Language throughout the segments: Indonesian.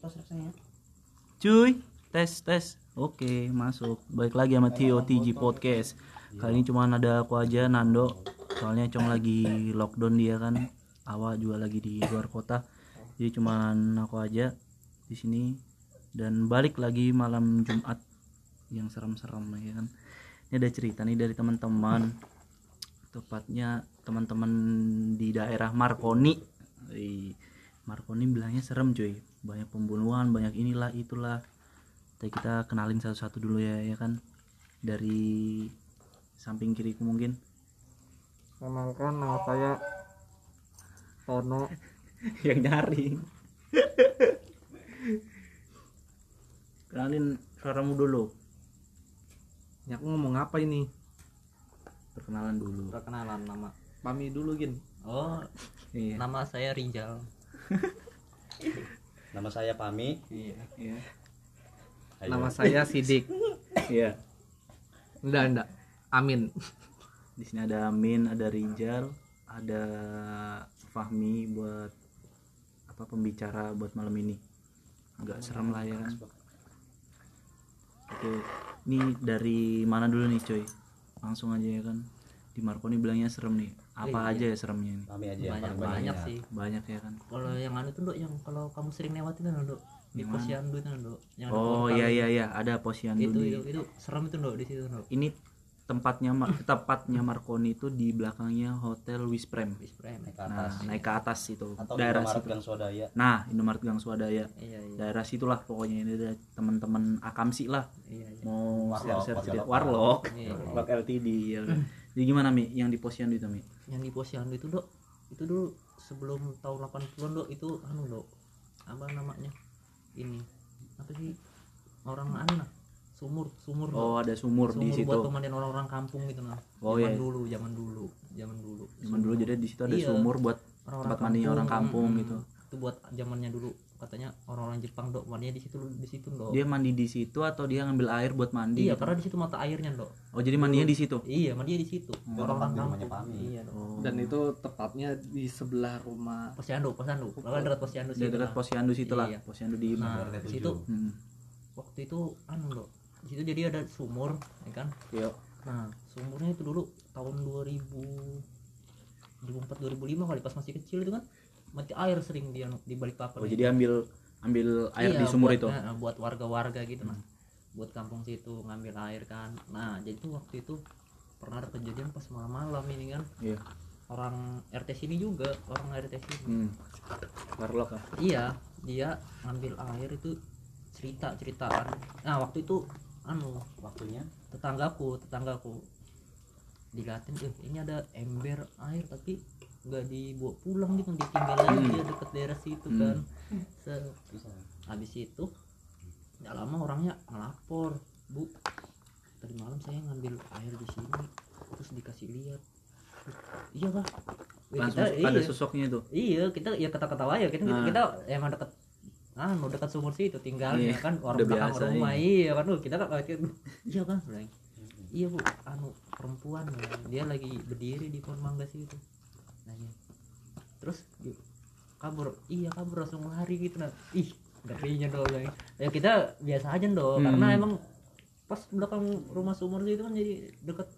rasanya Cuy, tes tes. Oke, masuk. Baik lagi sama Tio TG Podcast. Kali ini cuma ada aku aja Nando. Soalnya Cong lagi lockdown dia kan. Awa juga lagi di luar kota. Jadi cuman aku aja di sini dan balik lagi malam Jumat yang serem-serem ya kan. Ini ada cerita nih dari teman-teman. Tepatnya teman-teman di daerah Marconi. Marconi bilangnya serem cuy. Banyak pembunuhan banyak inilah itulah. Tapi kita kenalin satu-satu dulu ya ya kan? Dari samping kiriku mungkin. Kenalkan nama saya Tono. Yang nyari kenalin suaramu dulu. Ya aku ngomong apa ini? perkenalan dulu. Perkenalan nama Pami dulu Gin. Oh iya. nama saya Rijal Nama saya Pami. iya iya. Ayo. Nama saya Sidik. Iya. Enggak enggak. Amin. Di sini ada Amin ada Rijal ada Fahmi buat apa pembicara buat malam ini. Agak serem lah ya kan. Oke ini dari mana dulu nih coy? Langsung aja ya kan. Di Marconi bilangnya serem nih apa Iya. aja ya seremnya ini? Aja banyak banyak banyak. sih banyak ya kan. Kalau yang anu tuh dok yang kalau kamu sering lewatin kan dok? Di posyandu itu dok. Yang oh iya iya iya. Ada posyandu itu, di itu itu serem itu dok di situ dok. Ini tempatnya Mar- tepatnya Marconi itu di belakangnya Hotel Wisprem. Bis prime Naik ke nah atas. naik ke atas itu. Atau daerah Indomaret situ. Gang Swadaya. nah Indomaret Gang Swadaya. Iya iya. Daerah situlah pokoknya. Ini ada teman-teman akamsi lah. Iya iya. Mau Warlock, share share warga cerita lokal. warlock Iya. warlock LTD ya kan. jadi gimana mi? Yang di posyandu itu mi? Yang di posyandu itu dok. Itu dulu sebelum tahun 80-an dok itu anu dok. Apa namanya? Ini. Apa sih? Orang anu nah sumur sumur Dok. oh ada sumur, di situ buat pemandian orang-orang kampung gitu nah. Oh, zaman iya. dulu zaman dulu zaman dulu. Zaman dulu jadi di situ ada Iya. sumur buat tempat mandinya orang kampung. mm, gitu. Itu buat zamannya dulu katanya orang-orang Jepang dok mandinya di situ di situ dok. Dia mandi di situ atau dia ngambil air buat mandi iya gitu? karena di situ mata airnya dok. Oh jadi mandinya di situ? Iya mandinya di situ. Tempat di rumahnya kampung iya dok. Oh. Dan itu tepatnya di sebelah rumah posyandu posyandu. Kalau dekat posyandu di situ dekat posyandu situ lah. Iya. posyandu di nah di situ hmm. waktu itu anu dok. Di situ jadi ada sumur ya kan? Yuk. nah sumurnya itu dulu tahun 2000 2004 2005 kali pas masih kecil itu kan mati air sering di anu- di balik papan oh jadi ambil ambil air Iya, di sumur buat- itu? Hmm. nah, buat warga-warga gitu nah. Buat kampung situ ngambil air kan. Nah jadi tuh waktu itu pernah ada kejadian pas malam-malam ini kan. Iya. Orang RT sini juga orang RT sini. Hmm. warlock ah. Iya dia ngambil air itu cerita ceritaan. Nah waktu itu anu Waktunya? tetanggaku tetanggaku. Diliatin eh ini ada ember air tapi nggak dibawa pulang gitu ditinggal aja dia deket daerah situ Hmm. kan. Se habis itu nggak lama orangnya ngelapor bu tadi malam saya ngambil air di sini terus dikasih lihat. Iya pak. Ya, langsung kita, ada iya, sosoknya itu? Iya kita ya kata ketawa ya kita Nah. kita emang deket ah mau dekat sumur situ tinggalnya Iya, kan orang udah belakang biasa, rumah. iya. Kan Duh, kita kan iya kan bilang, iya bu anu perempuan dia lagi berdiri di pohon mangga situ nanya terus kabur. Iya kabur langsung lari gitu nah ih ngerinya dong ya kita biasa aja dong Hmm. karena emang pas belakang rumah sumur situ kan jadi deket.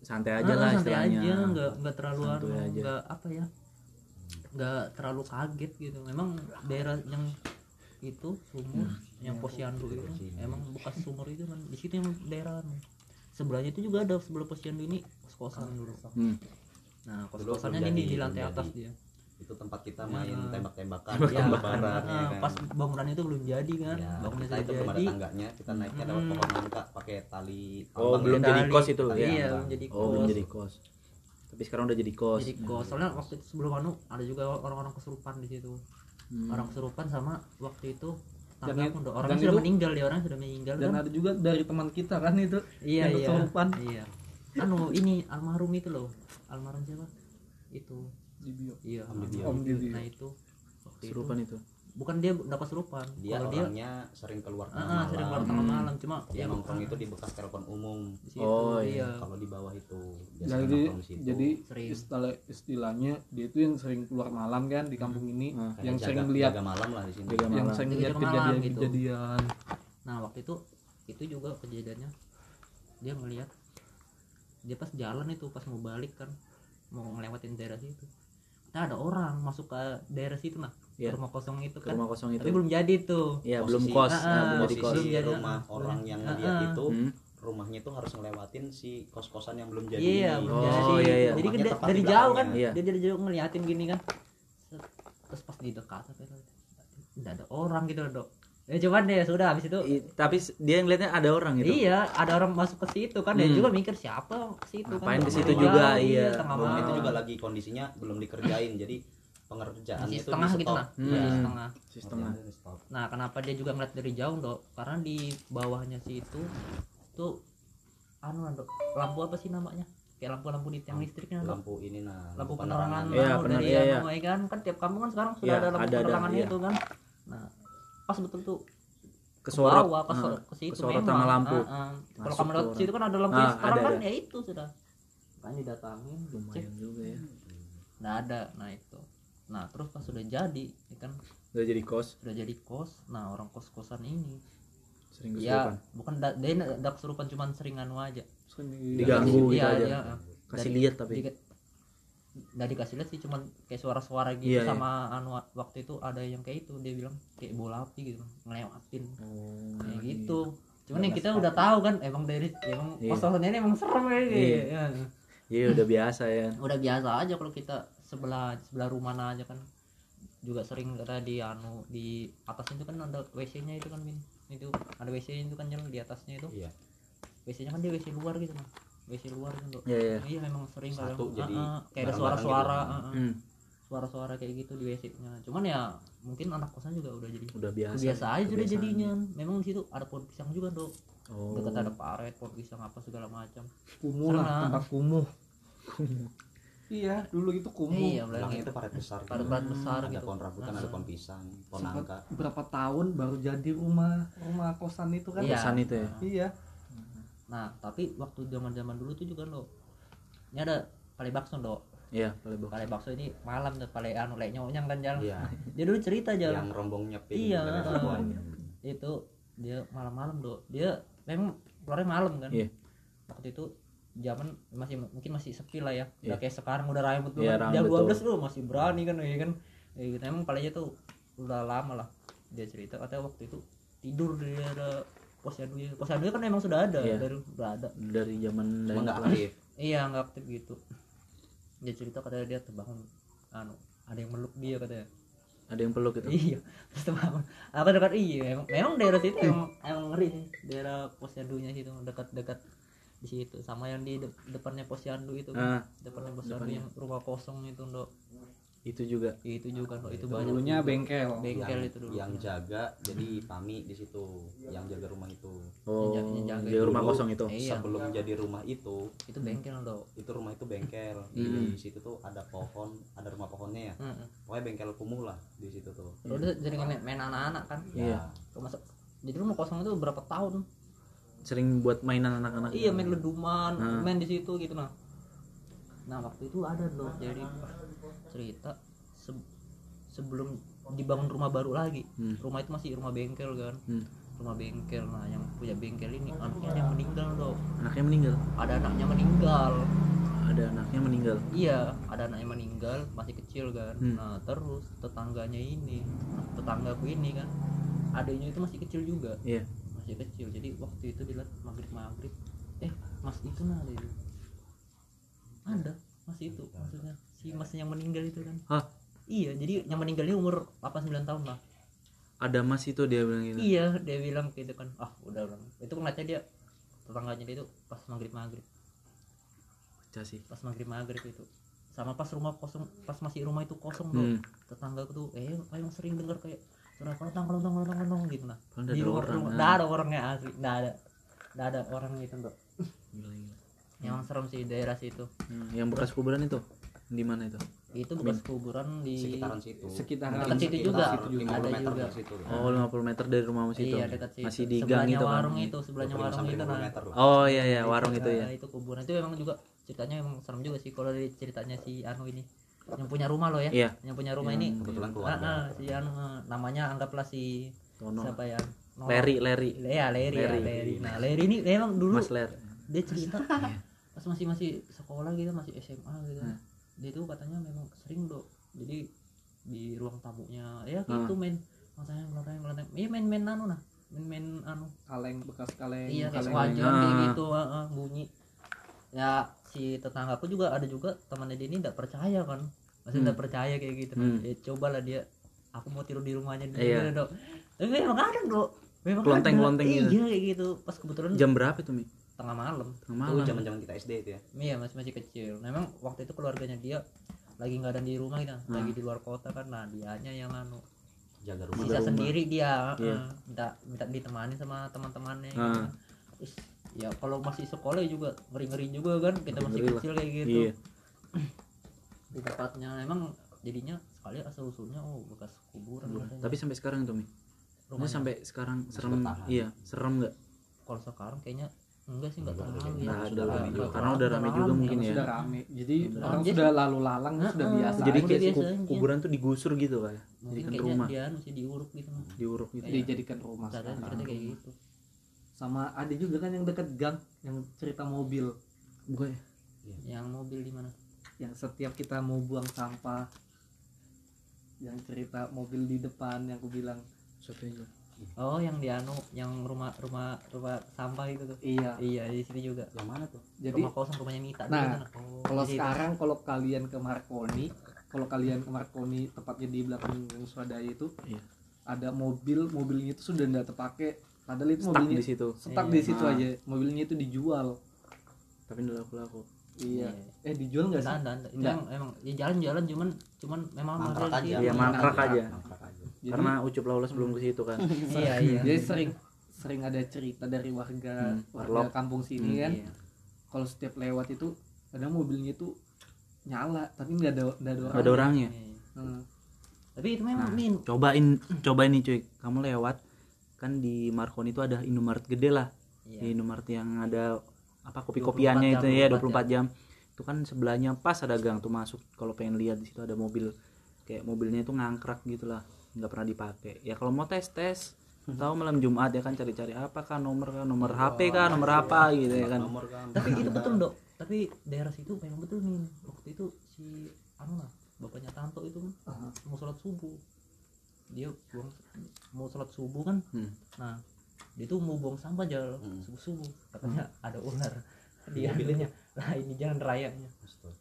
Santai aja Ah, lah santai istilahnya. aja nggak nggak terlalu anu nggak apa ya nggak terlalu kaget gitu. Memang daerah yang itu sumur Hmm. yang posyandu itu emang bekas sumur itu kan di situ yang daerah sebelahnya itu juga ada sebelah posyandu ini kos kosan dulu. Hmm. Nah kos kosannya ini jadi, di lantai atas jadi. dia. Itu tempat kita main Ya. tembak-tembakan ya, lebaran ya kan. pas bangunan itu belum jadi kan. Ya, bangunan itu belum ada jadi. tangganya, kita naiknya lewat Hmm. pohon nangka pakai tali oh belum jadi kos itu Tali ya iya tambang. belum jadi oh belum kos. jadi kos. Tapi sekarang udah jadi kos. Jadi kos. Soalnya waktu itu sebelum anu ada juga orang-orang kesurupan di situ. Hmm. orang kesurupan sama waktu itu Dan tangga pun orang sudah itu- meninggal dia orang sudah meninggal Dan kan. ada juga dari teman kita kan itu iya yang iya. kesurupan. iya anu ini almarhum itu loh. Almarhum siapa? Itu. Di bio. iya Om Dibio. Om Dibio. nah itu. Waktu serupan itu. Itu bukan dia udah kesurupan dia kalau dia orangnya sering keluar ah, tengah ah, malam sering keluar tengah malam cuma dia ya nongkrong itu di bekas telepon umum. Di situ, Oh, iya. kalau di bawah itu dia sering jadi nongkrong di situ. jadi Sering. istilah istilahnya dia itu yang sering keluar malam kan di kampung ini. Hmm. Yang jaga- sering lihat jaga malam lah di sini. Jaga yang malam. sering Jaga lihat malam kejadian gitu. kejadian. Nah waktu itu itu juga kejadiannya. Dia ngelihat dia pas jalan itu pas mau balik kan mau ngelewatin daerah situ nah ada orang masuk ke daerah situ nah ke rumah kosong itu ke kan rumah kosong itu tapi belum jadi tuh ya Posisi- belum kos Ah, ah, belum jadi posisi kos Belum jadi, rumah ah. orang yang Ah, lihat ah. itu Hmm. rumahnya itu harus ngelewatin si kos-kosan yang belum jadi iya ini. belum Oh, jadi iya, iya. jadi kan dari jauh kan. Iya. dia dari jauh ngeliatin gini kan terus pas di dekat tidak ada orang gitu dok ya cuman ya sudah habis itu I- tapi dia ngeliatnya ada orang gitu Iya, ada orang masuk ke situ kan dia Hmm. juga mikir siapa ke situ kan. Ngapain ke situ Jauh, juga, iya. tengah malam. itu juga lagi kondisinya belum dikerjain jadi pengerjaan itu setengah di gitu nah. Hmm. Masih setengah. Di stop. Nah, kenapa dia juga ngeliat dari jauh, Dok? Karena di bawahnya situ tuh anu Dok, lampu apa sih namanya? Kayak lampu-lampu di tiang listriknya, Dok. lampu ini nah Lampu penerangan Iya, anu, pener- dari iya, anu, ya kan? Kan tiap kampung kan sekarang sudah Iya, ada lampu ada, ada, penerangan iya. itu kan. Nah, pas betul tuh kesorot bawah, ke, Ah, ke situ kesorot memang. sama lampu. Ah, ah. Kalau lihat tuh. situ kan ada lampu yang sekarang ada, kan ada. ya itu sudah. Kan didatangin, cek. lumayan juga ya. Nggak ada. Nah itu. Nah terus pas sudah jadi ya kan? Udah jadi kos? Sudah jadi kos. Nah orang kos kosan ini. Sering ya kesurupan? bukan da, dia nggak kesurupan cuman sering anu aja Diganggu gitu iya aja. iya kasih lihat tapi. di, nggak dikasih lihat sih cuman kayak suara-suara gitu Iya, iya. sama anu waktu itu ada yang kayak itu dia bilang kayak bola api gitu ngelewatin oh, kayak iya. gitu cuman yang kita udah tahu kan emang dari emang Iya. kos-kosannya ini emang serem ya Iya. ya. iya udah biasa ya udah biasa aja kalau kita sebelah sebelah rumah aja kan juga sering ada di anu di atasnya itu kan ada WC-nya itu kan Min itu ada WC itu kan yang di atasnya itu iya WC-nya kan dia WC luar gitu kan WC luar kan Dok. iya iya. Iya memang sering Satu kalau- jadi ah, kayak ada bareng-bareng suara-suara gitu. ah. Hmm, suara-suara kayak gitu di WC-nya cuman ya mungkin anak kosan juga udah jadi udah biasa. biasa aja sudah kebiasaan. jadinya. Memang di situ ada pohon pisang juga dok. Oh. Dekat ada paret pohon pisang apa segala macam. Kumuh lah tempat kumuh. Iya dulu itu kumuh. Iya belakang itu paret besar gitu. paret-paret besar ada gitu. pohon rambutan ada pohon pisang pohon Sempat nangka. berapa tahun baru jadi rumah rumah kosan itu kan? Iya. kosan itu ya? Iya Nah, tapi waktu zaman-zaman dulu tuh juga lo. Ini ada pale bakso, Dok. iya boleh box Pale bakso ini malam tuh pale anu lek nyonyang kan jalan. iya Dia dulu cerita jalan. yang rombongnya pink Iya, perempuannya. Itu dia malam-malam, Dok. Dia memang keluarnya malam kan. Iya. Waktu itu zaman masih mungkin masih sepi lah ya. Iya. Udah kayak sekarang udah rame betul. Iya, Jam betul. 12 lu masih berani kan ya kan. Ya gitu. Emang palenya tuh udah lama lah. Dia cerita katanya waktu itu tidur di posyandu posyandu kan emang sudah ada Iya. dari udah ada. Dari zaman dari nggak aktif. Iya nggak aktif gitu. Dia cerita katanya dia terbangun anu ada yang meluk dia katanya. Ada yang peluk itu? Iya terus terbangun. Aku dekat? Iya memang, memang daerah situ emang, emang ngeri sih daerah posyandunya situ dekat-dekat di situ. Sama yang di de- depannya posyandu itu. Ah. Depannya posyandu depannya. yang rumah kosong itu dok itu juga itu juga dok itu banyak. dulunya juga. bengkel. bengkel yang, itu dulu. yang jaga jadi pami di situ yang jaga rumah itu. Oh Yang- yang jaga di itu. rumah kosong itu? Iya. Sebelum jadi rumah itu itu bengkel dok itu rumah itu bengkel. Hmm. di situ tuh ada pohon ada rumah pohonnya ya. Heeh. pokoknya bengkel kumuh lah di situ tuh. Terus dia jadi main, main anak-anak kan? Iya. Tuh masuk jadi rumah kosong itu berapa tahun? Sering buat mainan anak-anak iya main leduman Hmm. main di situ gitu nah. Nah waktu itu ada dong jadi cerita se- sebelum dibangun rumah baru lagi. Hmm. rumah itu masih rumah bengkel kan? Hmm. rumah bengkel nah yang punya bengkel ini anaknya yang meninggal dong anaknya meninggal? Ada anaknya meninggal. Ada anaknya meninggal? Iya ada anaknya meninggal masih kecil kan? Hmm. nah terus tetangganya ini tetanggaku ini kan? Adiknya itu masih kecil juga. Iya. Masih kecil jadi waktu itu dilihat maghrib maghrib eh mas itu nah ada ada mas itu maksudnya si mas yang meninggal itu kan. Hah? iya jadi yang meninggal ini umur 8-9 tahun lah ada mas itu dia bilang gitu? Iya dia bilang gitu kan. Ah udah udah. Itu ngeliatnya dia tetangganya dia itu pas maghrib maghrib pecah sih. Pas maghrib maghrib itu. Sama pas rumah kosong pas masih rumah itu kosong tuh hmm. tetangga tuh eh yang sering dengar kayak suara kelentang kelentang kelentang kelentang gitu nah. Di ada rumah nah. nggak ada orangnya asli. Nggak ada. Nggak ada orang gitu tuh Gila, gila. Emang serem sih daerah situ. Hmm, yang bekas kuburan itu di mana itu? Itu bekas kuburan di sekitaran situ. Sekitaran Dekat situ juga. situ juga. 50 Ada meter juga. dari situ. Oh 50 meter dari rumahmu situ. Iya dekat situ. Masih di gang itu kan? warung itu sebelahnya 25 warung itu 50 nah meter lah. Oh iya iya warung itu ya Nah, itu kuburan. Itu emang juga ceritanya emang serem juga sih kalau dari ceritanya si Anu ini. Yang punya rumah loh ya. Iya. Yang punya rumah ini. kebetulan ah, keluarga. ah, si Anu ah, namanya anggaplah si Tono. siapa ya? No. Leri Leri. Ya Leri, ya Leri. Leri. Nah Leri ini emang dulu Mas Ler. dia cerita pas masih masih sekolah gitu masih SMA gitu. Hmm. Dia tuh katanya memang sering dok jadi di ruang tamunya ya Hmm. gitu main matanya ngelantang ngelantang iya main main anu nah main main anu kaleng bekas kaleng iya kaleng sewajan kayak Ah. gitu ah, ah, bunyi ya si tetanggaku juga ada juga temannya dia ini tidak percaya kan masih Hmm. tidak percaya kayak gitu Hmm. ya cobalah dia aku mau tidur di rumahnya dia Iya. gitu, dok tapi memang ada dok memang Kelenteng- ada. kelenteng gitu. iya kayak gitu pas kebetulan Jam berapa itu Mi? Tengah malam Tengah itu malam zaman zaman kita SD itu ya Iya masih masih kecil. Nah, memang waktu itu keluarganya dia lagi nggak ada di rumah gitu, Hmm. lagi di luar kota kan. Nah dianya yang anu jaga rumah sisa rumah. sendiri dia, Iya. eh, minta minta ditemani sama teman-temannya. Gitu. Terus, ya kalau masih sekolah juga ngeri ngeri juga kan kita masih Ngeri lah. kecil kayak gitu. Iya Di tempatnya emang jadinya sekali asal usulnya oh bekas kuburan. katanya. Tapi sampai sekarang itu Mi sampai sekarang serem. Iya serem nggak? kalau sekarang kayaknya enggak sih enggak terlalu ya. sudah Enggak, rame juga. Karena udah rame juga mungkin ya. sudah rame jadi Udah orang rame. sudah lalu lalang Ah, sudah ah. biasa Jadi kayak kuburan tuh digusur gitu Mungkin Jadikan rumah dia masih diuruk gitu. Nah. Diuruk gitu Iya. dijadikan rumah ceritanya kayak gitu. sama ada juga kan yang dekat gang yang cerita mobil Gue Yang mobil di mana? yang setiap kita mau buang sampah yang cerita mobil di depan yang aku bilang? Oh, yang di anu, yang rumah rumah rumah sampah itu tuh. iya Iya, di sini juga. yang mana tuh jadi rumah kosong rumahnya Mita Nah. Oh, kalau sekarang kalau kalian ke Marconi kalau kalian ke Marconi tepatnya di belakang Swadaya itu Iya. ada mobil mobilnya itu sudah tidak terpakai padahal itu Stuck mobilnya di situ stuck Iya. di situ Ah. aja mobilnya itu dijual Tapi udah laku laku iya Iya. eh dijual nggak sih Enggak, enggak, enggak. Enggak. emang, ya jalan-jalan cuman cuman memang mangkrak aja sih. Iya, mangkrak aja. mangkrak aja Jadi- Karena Ucup Laulas belum ke situ kan Iya, iya. jadi sering sering ada cerita dari warga Hmm, warga warlock. kampung sini Hmm, kan Iya. kalau setiap lewat itu ada mobilnya itu nyala tapi nggak ada nggak ada orang ada orangnya Iya. Hmm. Tapi itu memang Nah, min. cobain cobain nih cuy kamu lewat kan di Marconi itu ada Indomaret gede lah Iya. di Indomaret yang ada apa kopi-kopiannya 24 itu jam, ya 24 24 jam. itu kan sebelahnya pas ada gang tuh masuk kalau pengen lihat di situ ada mobil kayak mobilnya itu ngangkrak gitu lah nggak pernah dipakai ya kalau mau tes tes tahu malam Jumat ya kan cari-cari apa kan nomor kan nomor HP kan nomor apa gitu ya kan nomor kan Tapi itu betul, Dok. Tapi daerah situ memang betul nih. Waktu itu si anu lah, bapaknya Tanto itu kan mau sholat subuh. Dia buang mau sholat subuh kan. Hmm. Nah, dia tuh mau buang sampah aja Hmm. subuh-subuh. Katanya ada ular di anunya. Lah ini jalan rayanya.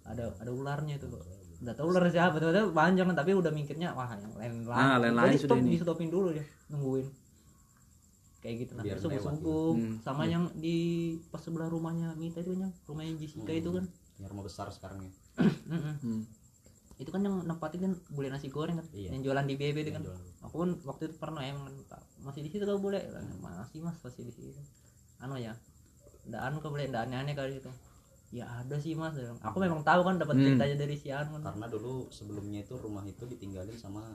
Ada ada ularnya itu, Dok. Udah tahu ular siapa tahu panjang tapi udah mikirnya wah yang lain lain. Ah, lain-lain di sudah stop, ini. di stopin dulu dia nungguin. Kayak gitu nah, subuh gitu. Hmm, sama yang di pas sebelah rumahnya Mita itu kan, rumahnya Jessica itu kan. yang rumah besar sekarang ya. Hmm. itu kan yang nempatin kan boleh nasi goreng kan Iya. yang jualan di BB itu kan Yang jualan. aku kan waktu itu pernah emang Pak, masih di situ kau boleh masih mas masih di situ anu ya ndak anu kau boleh ndak aneh-aneh kali itu ya ada sih mas. Aku memang tahu kan dapat Hmm. ceritanya dari si anu kan karena dulu sebelumnya itu rumah itu ditinggalin sama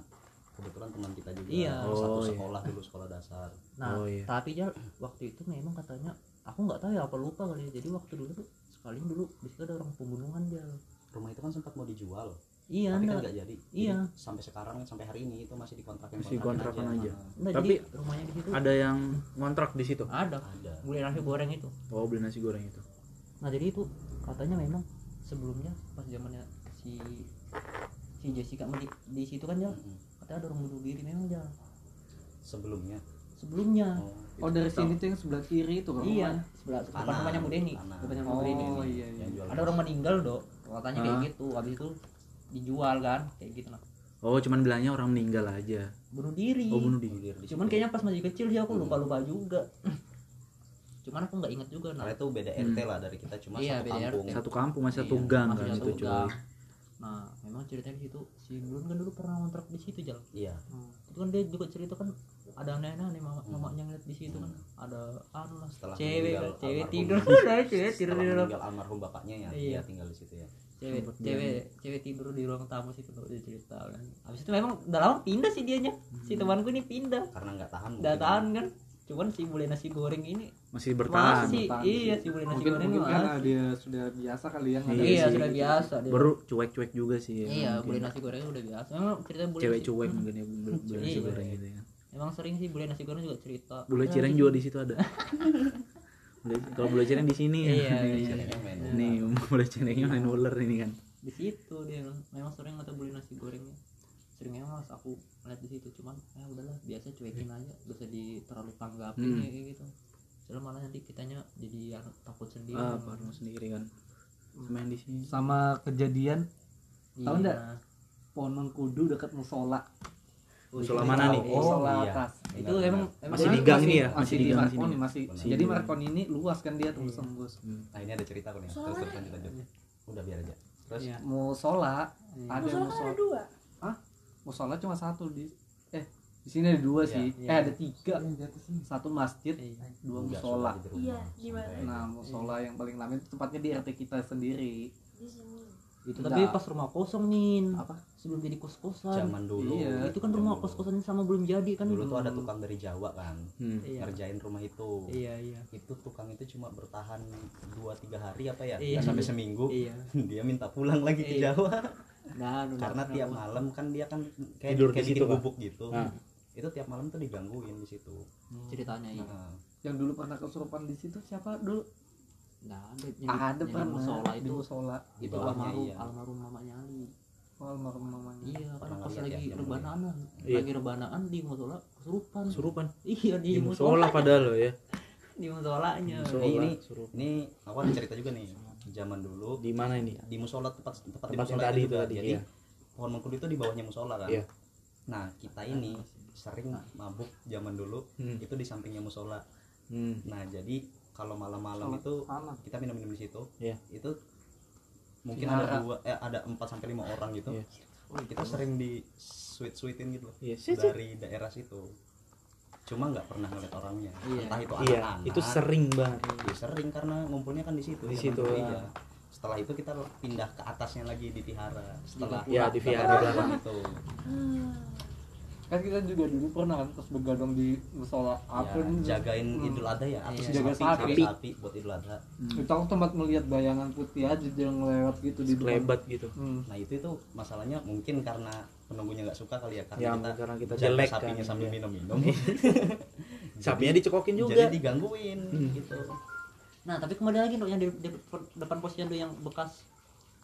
kebetulan teman kita juga. Iya. satu Oh, iya. sekolah dulu sekolah dasar. Nah Oh, iya. tapi ya waktu itu memang katanya aku nggak tahu ya apa lupa kali ya. Jadi waktu dulu tuh sekali dulu di situ ada orang pembunuhan dia. Rumah itu kan sempat mau dijual. Iya tapi kan enggak. nggak jadi. Iya. Jadi, sampai sekarang sampai hari ini itu masih dikontrakin Masih kontrakan aja. enggak Tapi jadi rumahnya di situ. ada yang ngontrak di situ? Ada. Ada. Boleh nasi goreng itu. Oh beli nasi goreng itu Nah jadi itu katanya memang sebelumnya pas zamannya si si Jessica di, di situ kan ya Mm-mm. katanya ada orang bunuh diri memang ya sebelumnya? Sebelumnya. Oh, oh dari sini tuh yang sebelah kiri itu kan iya sebelah depan Kanan. rumahnya Bu Deni depannya Bu oh Deni iya. Iya jual ada orang meninggal dok. Katanya kayak Ah. gitu. Habis itu dijual kan kayak gitu nah. Oh cuman bilangnya orang meninggal aja. Bunuh diri. Oh bunuh diri. Cuman kayaknya pas masih kecil sih aku lupa lupa juga cuman aku nggak inget juga nah. karena itu beda RT lah dari kita cuma Iya, satu beda kampung. Satu kampung masih satu Iya, gang kan itu cuy. nah memang ceritanya di situ si Blun kan dulu pernah ngontrak di situ jalan iya. Itu kan dia juga cerita kan ada aneh-aneh mama mamanya ngeliat di situ kan. Ada anu lah Setelah cewek meninggal kan, cewek tidur. Ada cewek tidur. Di dalam meninggal almarhum bapaknya ya Iya. dia tinggal di situ ya. Cewek Sempet cewek cewek tidur di ruang tamu situ tuh dia cerita kan. Habis itu memang udah lama pindah sih dianya. Si temanku ini pindah. Karena nggak tahan udah mungkin. tahan kan cuman si bule nasi goreng ini masih bertahan masih bertahan iya sih. si bule nasi mungkin goreng mungkin ini karena masih. dia sudah biasa kali ya Iya iya sudah biasa dia. baru cuek-cuek juga sih ya, iya mungkin. bule nasi goreng udah biasa memang cerita bule cewek nasi- cuek mungkin ya bule bule nasi Iya. goreng gitu ya emang sering sih bule nasi goreng juga cerita bule cireng juga di situ ada Bule- kalau bule cireng di sini ya Iya, Nih, iya. Cirengnya main nih bule cirengnya main ular ini kan di situ dia memang sering atau beli nasi gorengnya seringnya mas aku ngeliat di situ cuman ya udahlah biasa cuekin aja gak usah di terlalu tanggapin Hmm. kayak gitu soalnya malah nanti kitanya jadi takut sendiri ah baru sendiri kan main di sini sama kejadian Iya. tahu nggak? pohon kudu dekat musola Musola mana nih? oh, musola iya. atas itu Benar, emang, benar. emang Masih di gang ini ya? masih, di gang Markoni sini. masih Masih jadi. Markoni ini luas kan dia tembus tembus nah ini ada cerita kok nih terus terus lanjut lanjut udah biar aja terus Iya. musola Iya. ada Musola kan musola ada dua. Musola cuma satu di eh di sini ada dua Iya, sih iya. eh ada tiga satu masjid Iya. dua musola. Iya, di mana? Sampai- nah musola yang paling lama itu tempatnya di RT kita sendiri Di sini. itu Enggak. tapi pas rumah kosong nih apa sebelum jadi kos kosan zaman dulu Iya. itu kan rumah kos kosan sama belum jadi kan dulu tuh ada tukang dari Jawa kan hmm. iya ngerjain rumah itu iya iya itu tukang itu cuma bertahan dua tiga hari apa ya Iya. Nggak sampai seminggu iya dia minta pulang lagi ke Iya. Jawa nah karena nah, tiap nah, malam kan dia kan kayak Tidur di kayak situ, Kak? gubuk gitu. Ah. itu tiap malam tuh digangguin di situ. Ceritanya iya. Nah, yang dulu pernah kesurupan di situ siapa dulu? Nggak ada yang di- ada yang di pernah. Musola di itu. Musola di itu almarhum iya. almarhum mamanya Ali. Oh, almarhum mamanya. Iya kan Pernah pas lagi ya, rebanaan Iya. lagi rebanaan di musola kesurupan surupan. Iya di, di musola musola padahal loh ya. Di musolanya Musola, ini ini aku ada cerita juga nih zaman dulu di mana ini di musola tempat tempat di Tempat yang musola tadi itu itu juga tadi, jadi iya. pohon mengkudu itu di bawahnya musola kan Iya. nah kita ini sering mabuk zaman dulu Hmm. itu di sampingnya musola hmm. nah jadi kalau malam-malam itu malam. kita minum-minum di situ Iya. itu mungkin ada dua eh ada empat sampai lima orang gitu Iya. Oh, kita sering di sweet sweetin gitu loh Iya, dari daerah situ cuma nggak pernah ngeliat orangnya Iya. entah itu iya anak-anak itu sering banget Ya, sering karena ngumpulnya kan di situ Di zaman situ, iya. setelah itu kita pindah ke atasnya lagi di Vihara setelah Ya, di Vihara. orang itu kan kita juga dulu pernah kan pas begadang di musola apa ya, nih? jagain Hmm. Idul Adha ya atau Iya. Jaga sapi, sapi. sapi buat Idul Adha kita aku tempat melihat bayangan putih aja yang lewat gitu di lebat gitu hmm. nah itu itu masalahnya mungkin karena penunggunya nggak suka kali ya karena Ya, kita karena kita jelek sapinya kan, sambil iya. minum-minum. Sapinya dicekokin juga. jadi digangguin Hmm. gitu. Nah tapi kembali lagi dong yang di, di depan posyandu yang bekas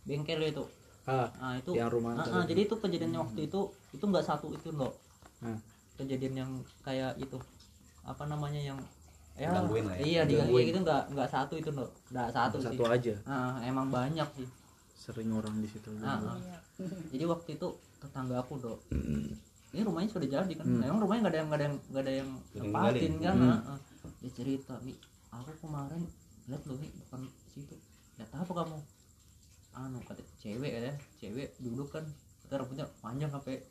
bengkel itu. Ah nah itu Yang rumah Ah, ah, jadi itu kejadiannya waktu itu itu nggak satu itu loh Hmm. kejadian yang kayak itu apa namanya yang ya Digangguin lah ya. iya digangguin. gitu nggak nggak satu itu loh nggak satu, satu sih. aja. Ah, emang banyak sih. Sering orang di situ Ah, ah. jadi waktu itu tetangga aku dok Hmm. ini rumahnya sudah jadi kan Hmm. emang rumahnya nggak ada yang nggak ada yang nggak ada yang nempatin ninggalin. kan Hmm. ah, ah. dia cerita mi aku kemarin lihat loh mi depan situ lihat apa kamu anu kata cewek ya cewek duduk kan kata rambutnya panjang sampai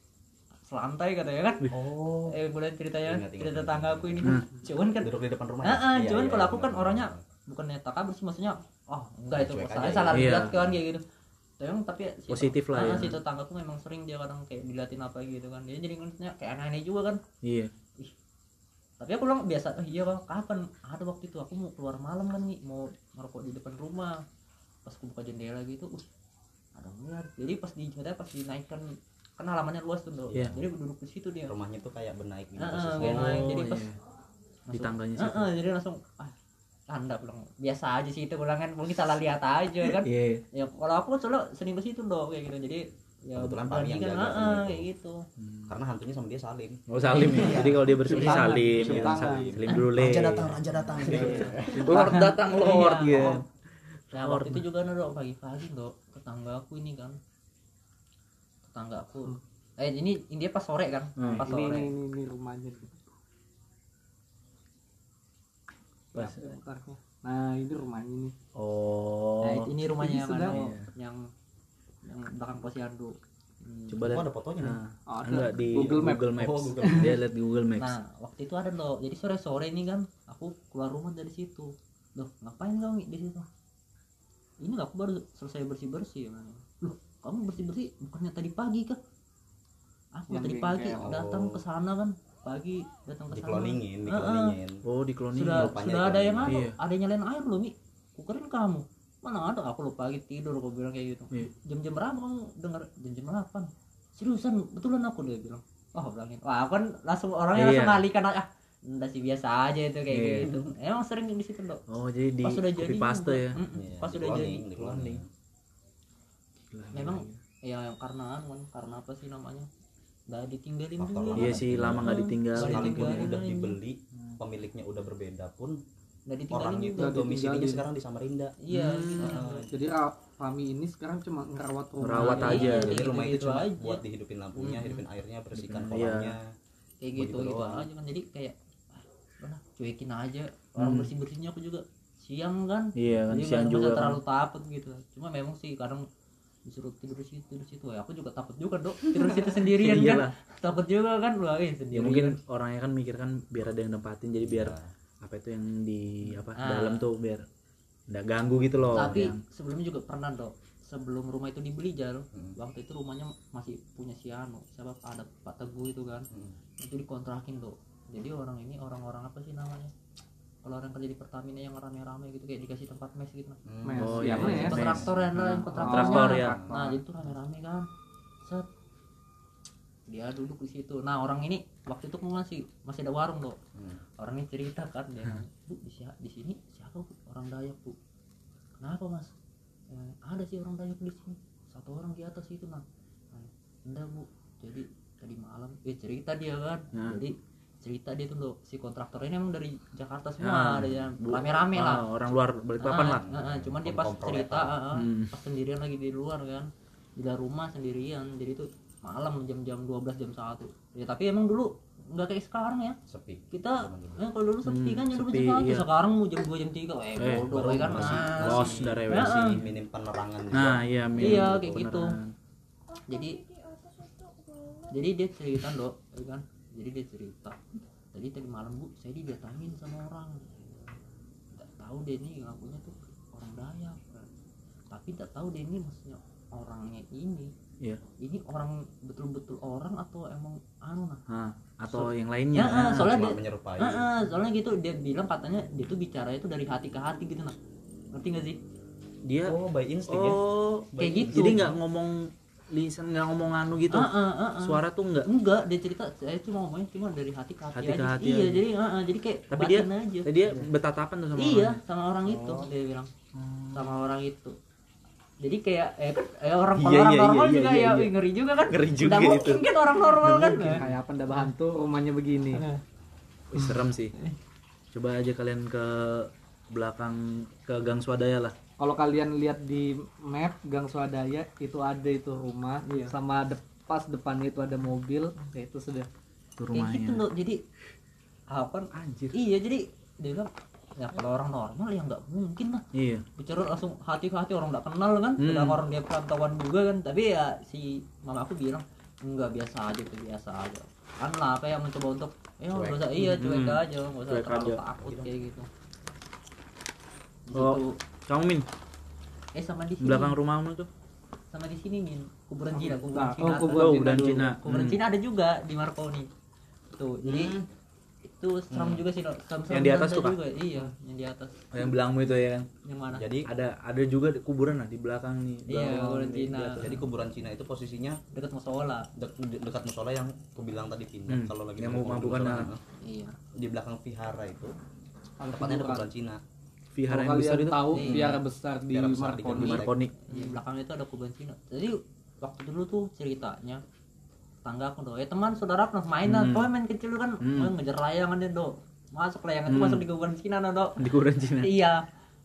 selantai katanya kan oh eh boleh ceritanya Ingat, ingat, cerita tetangga aku ini Hmm. cuman kan duduk di depan rumah Ah, Iya, cuman iya, kalau iya, aku kan orangnya benar. bukannya takabur sih maksudnya oh enggak itu aja, salah iya. dilihat kan kayak gitu emang tapi si Positif lah ah, ya. si tetanggaku memang sering dia kadang kayak diliatin apa gitu kan dia jadi ngeliatnya kayak aneh-aneh juga kan iya tapi aku bilang biasa oh iya bang kapan ada waktu itu aku mau keluar malam kan nih mau ngerokok di depan rumah pas aku buka jendela gitu uh, ada ular jadi pas di katanya pas dinaikkan kan halamannya luas tuh. Iya. jadi duduk di situ dia rumahnya tuh kayak benaik gitu Ah, ah, posisinya. kayak naik. jadi Oh, pas iya. langsung- Di tangganya situ. ah, jadi langsung ah tanda pulang biasa aja sih itu pulang kan. Mungkin salah lihat aja kan. Iya. Ya kalau aku sering ke situ dong kayak gitu. Jadi ya Kebetulan Pami yang kan jaga itu. kayak gitu. Karena hantunya sama dia salim. Oh salim ya. Jadi kalau dia tangan, salim, gitu. tangan. salim, salim dulu le. raja datang raja datang. Lord datang Lord Iya. gitu. Nah waktu itu juga nih dok pagi-pagi dok. Tetangga aku ini kan. Tetangga aku. Eh ini ini dia pas sore kan? Hmm. pas sore. ini, ini, ini rumahnya Pas. Nah ini rumahnya nih Oh. nah ini rumahnya Ini yang sedang. anu, yang yang belakang posyandu Hmm. Coba oh lihat. ada fotonya nih Nah, Ada. enggak di Google Google, Map. Maps. Oh, Google Dia lihat di Google Maps. Nah, waktu itu ada loh. Jadi sore-sore ini kan aku keluar rumah dari situ. Loh, ngapain kau Mi, di situ? ini aku baru selesai bersih bersih loh kamu bersih bersih bukannya tadi pagi kah aku Yang tadi pagi datang ke sana kan pagi datang ke sana. Dikloningin dikloningin. Oh di kloning sudah rupanya sudah ada yang ada. Iya. ada yang nyalain air loh mi. Kukerin kamu. Mana ada? Aku lupa pagi tidur aku bilang kayak gitu. Iya. jam-jam berapa kamu dengar jam-jam 8 seriusan? Betulan aku dia bilang. Wah aku bilangin. Wah aku kan langsung orangnya Iya. langsung ngalihkan ah udah sih biasa aja itu kayak Iya. gitu. Emang sering di situ dok? Oh jadi di pas sudah jadi paste ya? Mm-mm. Iya, pas sudah jadi. Gila, memang ya yang karena anu kan karena apa sih namanya nggak ditinggalin Faktor dulu iya kan. sih lama nggak Heeh. ditinggal sekalipun ditinggalin udah dibeli pemiliknya udah berbeda pun nggak ditinggalin orang itu domisilinya sekarang di Samarinda iya Hmm. gitu. Heeh. jadi Ra- Fami ini sekarang cuma ngerawat rumah Ngerawat aja. aja. Iya, jadi rumah itu cuma aja. buat dihidupin lampunya Hmm. hidupin airnya bersihkan Iya. kolamnya kayak gitu gitu doang. aja kan jadi kayak ah, cuekin aja orang Hmm. bersih bersihnya aku juga siang kan iya kan jadi siang nggak juga kan terlalu takut gitu cuma memang sih kadang disuruh tidur situ tidur situ ya aku juga takut juga dok tidur situ sendirian kan Iyalah. takut juga kan wah eh, ya sendirian mungkin orangnya kan mikir kan biar ada yang nempatin jadi biar Iya. apa itu yang di apa Ah. dalam tuh biar nggak ganggu gitu loh tapi yang sebelumnya juga pernah dok sebelum rumah itu dibeli jal Hmm. waktu itu rumahnya masih punya si Anu siapa ada Pak Teguh itu kan Hmm. itu dikontrakin dok jadi orang ini orang-orang apa sih namanya kalau orang kerja di Pertamina yang rame-rame gitu kayak dikasih tempat mes gitu nah Hmm. Mes, Oh, ya, iya, mes. kontraktor ya nah, yang kontraktornya. Kontraktor, ya. nah jadi tuh rame-rame kan. Set. Dia duduk di situ. Nah orang ini waktu itu masih masih ada warung dok. Hmm. orang ini cerita kan dia bu di, si- di sini siapa bu? Orang Dayak bu. Kenapa mas? "Eh, ada sih orang Dayak di sini. Satu orang di atas itu nah "Eh, enggak bu. Jadi tadi malam eh cerita dia kan. Nah. jadi cerita dia tuh si kontraktor ini emang dari Jakarta Ah, semua ada yang rame-rame lah. ah, orang luar Balikpapan Ah, lah. ah, ah, cuman dia pas cerita ah, ah, Hmm. pas sendirian lagi di luar kan di dalam rumah sendirian jadi tuh malam jam-jam 12 jam 1 ya tapi emang dulu nggak kayak sekarang ya. Sepi. Kita eh, kalau dulu sepi Hmm, kan jam 12 sepi, jam 1 iya. sekarang mau jam 2 jam 3 eh, Eh, bodoh baru ya kan. masih- Ah, Los dari Ah, WC masih minim penerangan juga. Nah iya Min. Iya, kayak gitu. Beneran. jadi jadi dia cerita dok ya kan jadi dia cerita tadi tadi malam bu saya didatangin sama orang. Nggak tahu deh nih ngakunya tuh orang Dayak. Tapi tak tahu deh ini maksudnya orangnya ini. Iya. ini orang betul-betul orang atau emang anu nah? Nah, atau So- yang ya, lainnya? Ah, Ah, soalnya dia, menyerupai. Ah, ah, soalnya gitu dia bilang katanya dia tuh bicara itu dari hati ke hati gitu nah. Ngerti gak sih? Dia oh by instinct ya? Oh kayak gitu. jadi nggak ngomong lisan nggak ngomong anu gitu Ah, ah, ah, ah. suara tuh nggak enggak dia cerita saya cuma ngomongnya cuma dari hati ke hati, Hati ke aja hati iya aja. jadi ah, ah, jadi kayak Tapi dia- aja dia bertatapan tuh sama iya orang. sama orang itu Oh. dia bilang Hmm. sama orang itu jadi kayak eh, eh orang Iya, orang iya, normal iya, juga iya, ya iya. wih, ngeri juga kan Ngeri juga Nggak itu. mungkin kan orang normal kan Mungkin kayak apa ndak hantu rumahnya begini Wih, serem sih coba aja kalian ke belakang ke Gang Swadaya lah kalau kalian lihat di map Gang Swadaya itu ada itu rumah. Iya. sama de- pas depannya itu ada mobil kayak itu sudah. Itu kayak gitu rumahnya loh jadi apa anjir. Iya jadi dia bilang ya kalau orang normal ya nggak mungkin lah. Iya. Bicara langsung hati ke hati orang nggak kenal kan. Hmm. udah orang dia perantauan juga kan. Tapi ya si mama aku bilang enggak biasa aja tuh biasa aja. Kan lah apa yang mencoba untuk ya nggak usah iya cuek Hmm. aja nggak usah Cuek terlalu aja. takut kayak gitu. Oh. Kamu min? Eh sama di sini. Belakang rumahmu tuh. Sama di sini min. Kuburan Cina kuburan Nah, Cina. oh, kuburan oh dulu. Cina. Kuburan Hmm. Cina ada juga di Marconi tuh jadi itu serem juga sih serem Yang di atas tuh, Kak? juga iya yang di atas. Oh, yang belakangmu itu ya kan? Yang mana? Jadi ada ada juga kuburan lah di belakang nih. Iya belakang. kuburan Cina. jadi kuburan Cina itu posisinya dekat musola. dek- de- dekat musola yang aku bilang tadi pindah Hmm, kalau lagi yang mau musola, nah. nah, iya. Di belakang vihara itu Ada tepatnya ada kuburan. kuburan Cina vihara yang besar itu. tahu Iya. biara besar di Biara besar di Marconi. Di Marconi. Di belakangnya itu ada kuburan Cina jadi waktu dulu tuh ceritanya tangga aku do eh teman saudara pernah mainan. Hmm. kau main kecil kan Hmm. Ngejar layangan dia do masuk layangan itu Hmm. masuk di kuburan Cina no, do di kuburan Cina iya.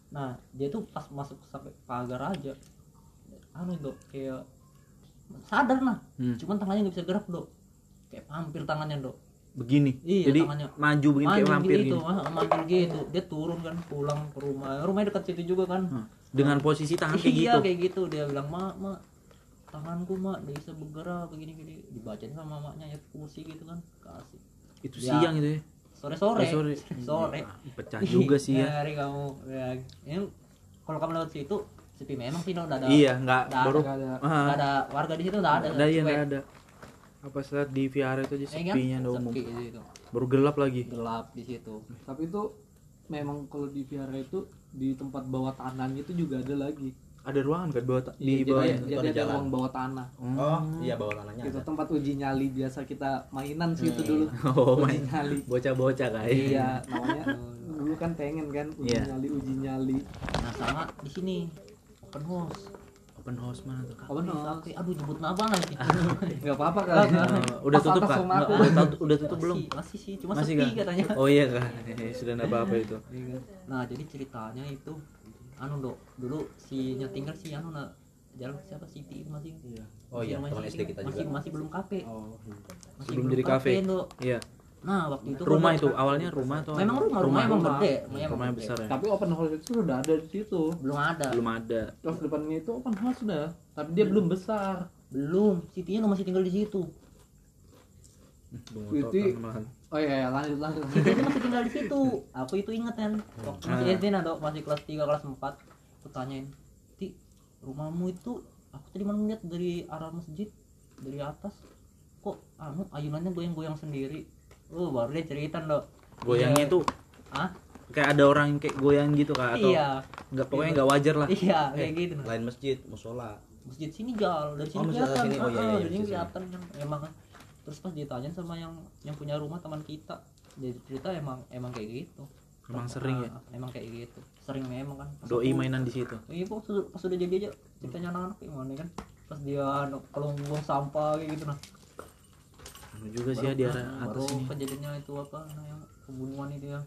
Nah dia tuh pas masuk sampai pagar aja anu do kayak sadar nah Hmm. cuman tangannya nggak bisa gerak do kayak hampir tangannya do begini. Iya, jadi tangannya. maju begini kayak Maju vampir gitu, gitu ah, maju gitu. Dia turun kan pulang ke rumah. Rumahnya dekat situ juga kan. Hmm. dengan posisi tangan kayak iya gitu. kayak gitu. Dia bilang mak mak tanganku mak nggak bisa bergerak begini gini. Dibacain sama mamanya ya kursi gitu kan. Kasih. Itu Ya. siang itu ya? Sore sore. Eh, sore. sore pecah juga sih ya. Hari kamu. Ya. Ini kalau kamu lewat situ sepi memang sih udah ada iya nggak baru. Nggak ada. ah, ada warga di situ nggak ada. Iya nggak ada apa saat di VR itu aja Eh, kan? sepinya ada umum sepi baru gelap lagi. Gelap di situ. Tapi itu memang kalau di Vihara itu di tempat bawah tanahnya itu juga ada lagi. Ada ruangan kan bawah Iya, di bawah jadi, itu jadi ada ruang bawah tanah. Oh iya bawah tanahnya itu ada. tempat uji nyali biasa kita mainan sih itu Hmm. dulu. Oh uji main. nyali. Bocah-bocah kayak. Iya namanya dulu kan pengen kan uji Iya. nyali uji nyali. Nah sama di sini open house open house mana tuh Open house. Oke, aduh nyebut nama lagi nggak apa-apa kan Oh, udah tutup kan udah, tutup- udah tutup belum? Masih, sih cuma masih sepi kan katanya. Oh iya kan sudah nggak apa-apa itu. Nah jadi ceritanya itu anu dok dulu si tinggal si anu nak jalan siapa? Siti itu masih. Oh iya masih teman SD kita masih, juga. masih belum kafe. Oh masih Sebelum jadi kafe. Dok. iya nah waktu itu rumah itu awalnya rumah atau memang rumah rumah, emang rumah. gede emang rumahnya gede. besar ya? Tapi open house itu sudah ada di situ. Belum ada. Belum ada. Terus depannya itu open house sudah tapi dia belum besar. Belum Sitinya masih tinggal di situ. Belum malahan. oh iya iya, lanjut lanjut. Sitinya masih tinggal di situ. Aku itu inget kan waktu masih Ah. SD nah dok masih kelas 3 kelas 4 aku tanyain Ti rumahmu itu aku tadi mana melihat dari arah masjid dari atas. Kok anu ayunannya goyang-goyang sendiri oh baru dia cerita dok goyangnya itu ah kayak ada orang yang kayak goyang gitu kak atau iya. nggak pokoknya nggak wajar lah. Iya kayak gitu lain masjid musola. Masjid sini jal dari sini Oh, kelihatan. sini. Oh, iya, Ah, iya, dari sini masjid kelihatan kan emang kan. Terus pas ditanya sama yang yang punya rumah teman kita dia cerita emang emang kayak gitu. Emang sering ya? Ah, emang kayak gitu. Sering memang kan. Pas doi aku- mainan di situ? Iya pas, sudah- pas udah jadi aja ceritanya anak-anak gimana kan. Pas dia anu, kalau buang sampah kayak gitu nah Anu juga sih ya di arah baru atas ini. kejadiannya itu apa nah, yang pembunuhan itu ya.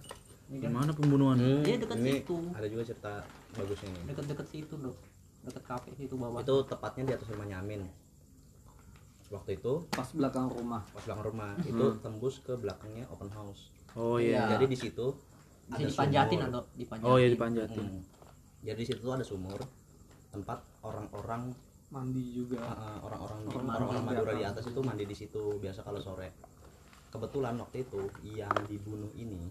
Ini kan gimana pembunuhan? Hmm, Iya, dekat ini situ. ada juga cerita bagusnya nih deket-deket situ dok. Deket kafe situ bawah itu tepatnya di atas rumahnya Amin. Waktu itu pas belakang rumah. Pas belakang rumah. Itu tembus ke belakangnya open house. Oh Iya. jadi di situ ada dipanjatin sumur. atau dipanjatin. Oh iya dipanjatin. Hmm. jadi di situ ada sumur tempat orang-orang mandi juga uh, uh, orang-orang mandi orang-orang di Madura di atas itu mandi di situ biasa kalau sore kebetulan waktu itu yang dibunuh ini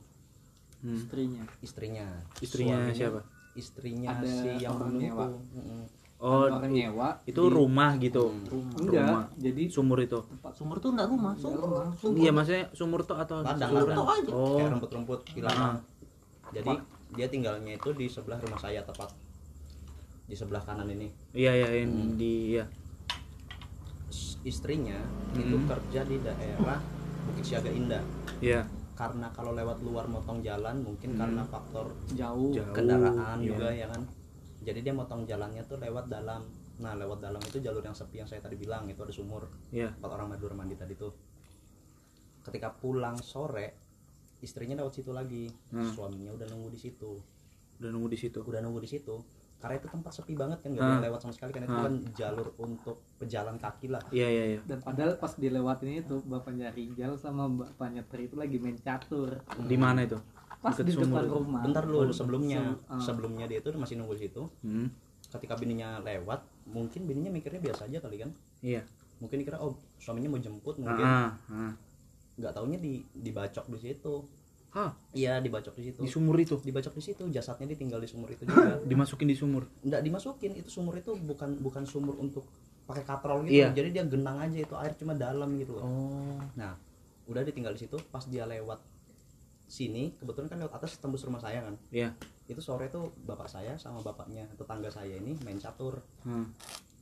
Hmm. istrinya istrinya Istrinya Suaminya- siapa? istrinya Ada si yang orang bunuh nyewa. Mm-mm. oh orang nyewa itu di- rumah gitu Hmm. rumah enggak rumah. jadi sumur itu tempat sumur tuh enggak rumah Enggak sumur rumah. iya maksudnya sumur tuh atau Ladang, saluran? ladang. aja. oh kayak rumput-rumput hilang Ah. jadi dia tinggalnya itu di sebelah rumah saya tepat di sebelah kanan ini. Iya iya yang Hmm. di S- istrinya itu Hmm. kerja di daerah Bukit Siaga Indah. Iya. Karena kalau lewat luar motong jalan mungkin Hmm. karena faktor jauh. Jauh. kendaraan iya. juga ya kan? Jadi dia motong jalannya tuh lewat dalam. Nah lewat dalam itu jalur yang sepi yang saya tadi bilang itu ada sumur. Iya. Tempat orang Madura mandi tadi tuh. Ketika pulang sore istrinya lewat situ lagi. Hmm. suaminya udah nunggu di situ. Udah nunggu di situ? Udah nunggu di situ karena itu tempat sepi banget kan nggak Ah. ada yang lewat sama sekali kan itu Ah. kan jalur untuk pejalan kaki lah. Iya iya iya. Dan padahal pas dilewatin itu bapaknya Rijal sama bapaknya Tri itu lagi main catur. Di mana itu? Pas Deket di sumur. depan rumah. Bentar Oh, dulu sebelumnya. Ah. sebelumnya dia itu masih nunggu di situ. Hmm. ketika bininya lewat mungkin bininya mikirnya biasa aja kali kan? Iya. Mungkin dikira oh suaminya mau jemput mungkin. Ah, ah. nggak taunya di dibacok di situ Hah, iya dibacok di situ. Di sumur itu? Dibacok di situ jasadnya ditinggal di sumur itu juga. Dimasukin di sumur? Nggak dimasukin. Itu sumur itu bukan bukan sumur untuk pakai katrol gitu. Iya. jadi dia genang aja itu air cuma dalam gitu oh. Nah udah ditinggal di situ pas dia lewat sini kebetulan kan lewat atas tembus rumah saya kan. Iya. Itu sore tuh bapak saya sama bapaknya tetangga saya ini main catur. Hmm.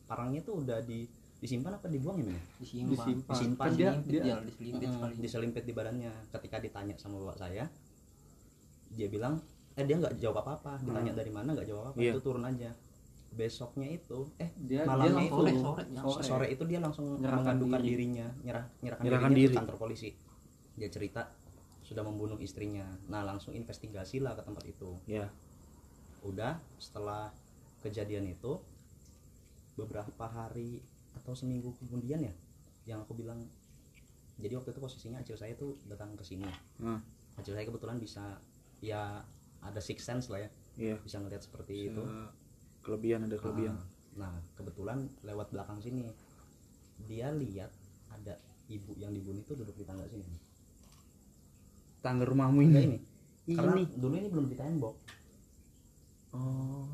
parangnya tuh udah di disimpan apa dibuang ya Min? disimpan disimpan Disimpan. kan dia diselimpit dia ya diselimpit Mm, sekali diselimpit di badannya ketika ditanya sama bapak saya dia bilang eh dia nggak jawab apa apa ditanya dari mana nggak jawab apa Iya. itu turun aja besoknya itu eh dia dia malamnya langsung itu sore, sore, sore. sore itu dia langsung mengadukan diri. dirinya nyerah nyerahkan, Menyerahkan dirinya diri. ke kantor polisi dia cerita sudah membunuh istrinya nah langsung investigasi lah ke tempat itu ya udah setelah kejadian itu beberapa hari atau seminggu kemudian ya yang aku bilang jadi waktu itu posisinya acil saya tuh datang ke sini. Nah, acil saya kebetulan bisa ya ada six sense lah ya. Iya. Bisa ngeliat seperti itu. Se- kelebihan ada kelebihan. Ah, nah kebetulan lewat belakang sini dia lihat ada ibu yang dibunuh itu duduk di tangga sini. Tangga rumahmu Enggak ini ini. Karena dulu ini belum di tembok. Oh.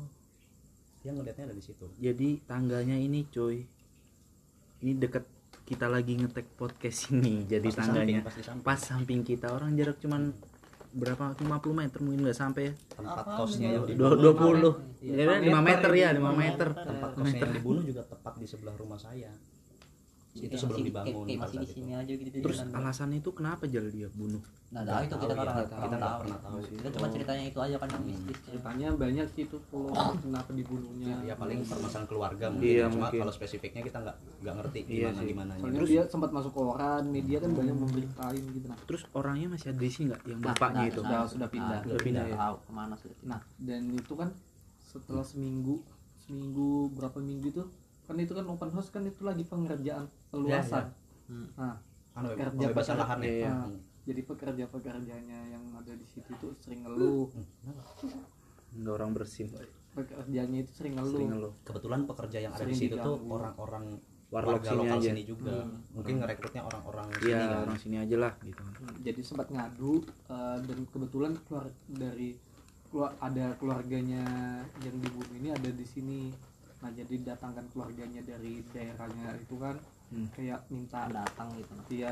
Dia ngelihatnya ada di situ. Jadi tangganya ini cuy ini deket kita lagi ngetek podcast ini jadi Pas di tangganya samping, pas di samping. pas samping kita orang jarak cuman berapa 50 meter mungkin nggak sampai ya? Tempat kosnya yang Dua- puluh. Ya lima meter ya lima Lima meter. Tempat kosnya yang dibunuh juga tepat di sebelah rumah saya itu Kayak sebelum masih- dibangun kayak, kayak masih di sini itu. aja gitu terus jalan. alasannya itu kenapa jal dia bunuh nah tahu itu kita Tahu, ya. nggak kita tahu nggak pernah tahu kita cuma ceritanya itu aja kan yang mistis ceritanya banyak sih itu kalau kenapa dibunuhnya ya paling permasalahan keluarga mungkin Iya, ya. cuma mungkin. kalau spesifiknya kita nggak nggak ngerti Iya gimana sih. gimana soalnya dia sempat masuk koran media kan banyak memberitain gitu nah terus orangnya masih ada di sini nggak yang Nah, bapaknya nah, itu Sudah- sudah pindah. Nah, Sudah pindah tahu ke mana sudah nah dan itu kan setelah seminggu seminggu berapa minggu itu kan itu kan open house kan itu lagi pengerjaan peluasan. Hmm. nah anu, Kerja pekerja- ya. Hmm. jadi pekerja pekerjanya yang ada di situ itu sering ngeluh. Nggak orang bersin. Pekerjanya itu sering ngeluh. Sering ngeluh. Kebetulan pekerja yang ada di Sering situ tuh orang-orang Warlock warga sini lokal aja. sini juga. Mungkin ngerekrutnya orang-orang sini iya kan. orang sini aja lah gitu. Jadi sempat ngadu eh, dan kebetulan keluar dari keluar ada keluarganya yang dibunuh ini ada di sini nah jadi datangkan keluarganya dari daerahnya itu kan Hmm. kayak minta datang gitu. Nah. dia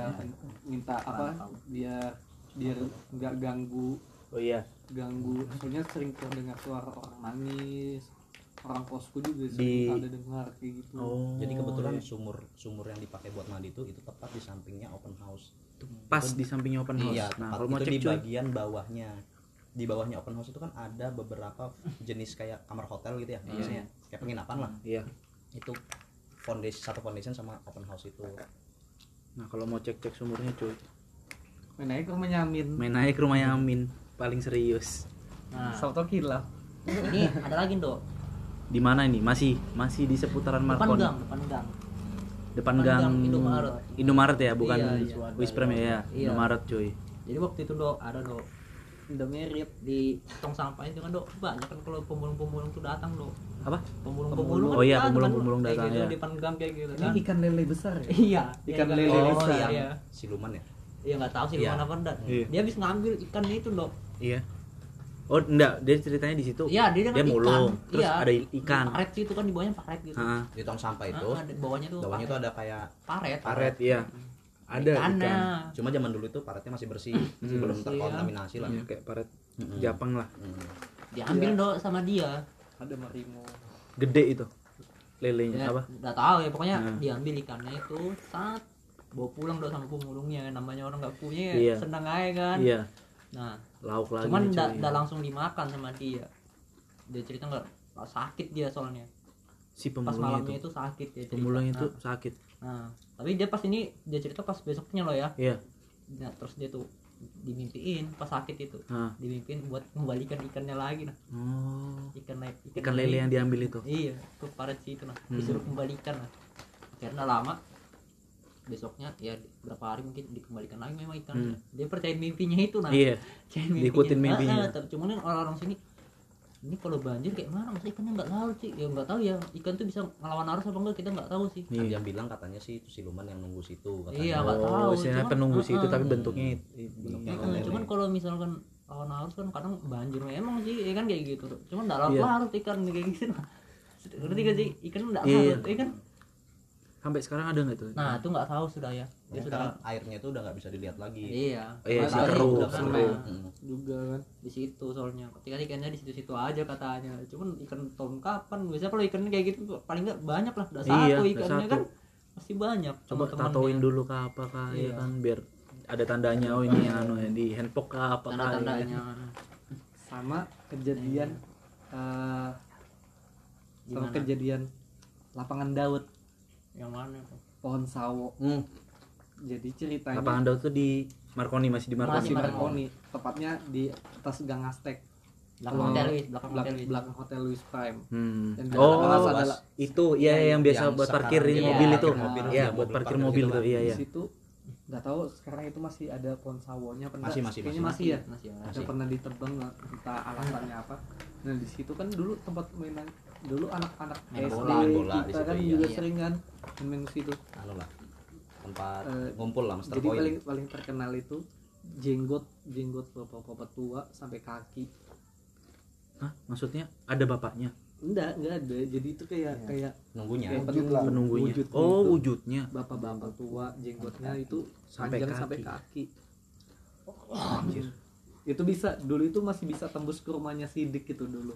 minta apa biar biar nggak ganggu. Oh iya. Ganggu. Soalnya sering terdengar suara orang nangis. Orang kosku juga Di- sering ada dengar kayak gitu. Oh. Jadi kebetulan iya. sumur sumur yang dipakai buat mandi itu itu tepat di sampingnya open house. Pas di sampingnya open house. iya nah tepat kalau mau itu cek di cuy. bagian bawahnya di bawahnya open house itu kan ada beberapa jenis kayak kamar hotel gitu ya biasanya kayak penginapan lah. Iya. Itu foundation satu foundation sama open house itu. Nah kalau mau cek cek sumurnya cuy. Main aja ke rumahnya Amin. Main ke rumahnya Amin. Paling serius. Nah. Sautokin lah. Ini ada lagi dok di mana ini? Masih masih di seputaran depan Marconi. gang depan gang. Depan depan gang gang Indomaret. Indomaret ya bukan Iya, iya. Wisprem ya Iya. Indomaret cuy. Jadi waktu itu dok ada dok Indomerit di tong sampah itu kan dok? Banyak kan kalau pemulung-pemulung tuh datang dok. Apa? Pemulung-pemulung Oh iya, kan pemulung-pemulung datang, gitu, ya. di depan gang kayak gitu ini kan. ikan lele besar ya? Iya Ikan lele oh, besar. iya, siluman ya? Iya nggak tahu sih Iya. mana apa enggak. Iya. dia habis ngambil ikan itu dok. Iya. Oh enggak dia ceritanya di situ. Iya dia dengan mulung ikan. terus iya. ada ikan. Paret itu kan di bawahnya paret gitu. Heeh. di tong sampah itu? Di bawahnya tuh bawahnya itu ada kayak paret. Paret iya ada Ikannya. ikan cuma zaman dulu itu paretnya masih bersih masih belum Bersih, terkontaminasi lah. Iya, kayak paret Mm-mm. Japang lah. Hmm. diambil dok sama dia. Ada marimo gede itu. Lelenya ya, apa? nggak tahu ya pokoknya Nah. diambil ikannya itu saat bawa pulang dok sama pemulungnya namanya orang nggak punya ya Iya. senang aja kan? Iya. Nah lauk lagi cuman nggak langsung dimakan sama dia. Dia cerita nggak sakit dia soalnya. Si pas pemulungnya malamnya itu. itu, sakit cerita. pemulung itu nah, sakit. Nah, tapi dia pas ini dia cerita pas besoknya loh ya. Iya. Nah, terus dia tuh dimimpiin pas sakit itu Nah. dimimpiin buat mengembalikan ikannya lagi nah oh. Ikan le- ikan lele yang diambil itu? Iya ke paret situ nah Hmm. disuruh kembalikan nah karena lama besoknya ya berapa hari mungkin dikembalikan lagi memang ikannya. Dia percaya mimpinya itu nah iya. Percaya diikutin Ah, mimpinya. ah, tapi cuman kan orang-orang sini ini kalau banjir kayak mana? Masa ikannya nggak laut sih ya nggak tahu ya. Ikan tuh bisa ngelawan arus apa enggak kita nggak tahu sih. Kan Iya. dia bilang katanya sih itu siluman yang nunggu situ katanya. Iya, nggak tahu. oh istilahnya Cuman, penunggu situ tapi bentuknya it- Bentuknya ikan lele. cuman kalau misalkan lawan arus kan kadang banjir emang sih ya kan kayak gitu. Cuman nggak larut Iya. larut ikan kayak gitu. Nah ngerti gak sih? Ikan nggak Iya. larut ya kan sampai sekarang ada nggak tuh nah itu nggak tahu sudah ya dia Ya, sudah sekarang airnya itu udah nggak bisa dilihat lagi iya Iya, Makanya sih, seru, udah seru. Hmm. juga kan di situ soalnya ketika ikannya di situ-situ aja katanya cuman ikan tahun kapan biasanya kalau ikannya kayak gitu paling nggak banyak lah udah Iya, satu ikannya satu. kan masih banyak coba tatoin dulu ke apa kah ya Iya. kan biar ada tandanya oh ini anu ya di handpok kah apa kah ya kan? tanda-tandanya sama kejadian eh sama Gimana? kejadian lapangan Daud yang mana tuh pohon sawo Hmm, jadi ceritanya lapangan daud tuh di Marconi masih di Marconi masih Marconi. Marconi tepatnya di atas Gang Aztek belakang hotel Wis belakang belak- hotel belakang hotel Louis Prime Hmm. Dan Oh, atas adalah itu ya yang biasa Yang buat parkirin iya, mobil itu. parkir mobil, Iya, iya, buat parkir parkir mobil tuh. Iya, di iya. situ nggak tahu sekarang itu masih ada pohon sawonya apa Masih, masih, Kayaknya masih. masih ya masih ada. yang pernah ditebang nggak entah alasannya apa nah di situ kan dulu tempat mainan dulu anak-anak Main SD bola, bola di kita situ, kan iya. juga Iya. sering kan main ke situ anu lah tempat Eh, ngumpul lah Master jadi Point paling paling terkenal itu jenggot jenggot bapak-bapak tua sampai kaki Hah, maksudnya ada bapaknya? Enggak enggak ada jadi itu kayak Iya. kayak nunggunya kayak Wujud lah. penunggunya wujud oh gitu. wujudnya bapak-bapak tua jenggotnya itu Sampai panjang kaki. sampai kaki itu bisa dulu itu masih bisa tembus ke rumahnya sidik itu dulu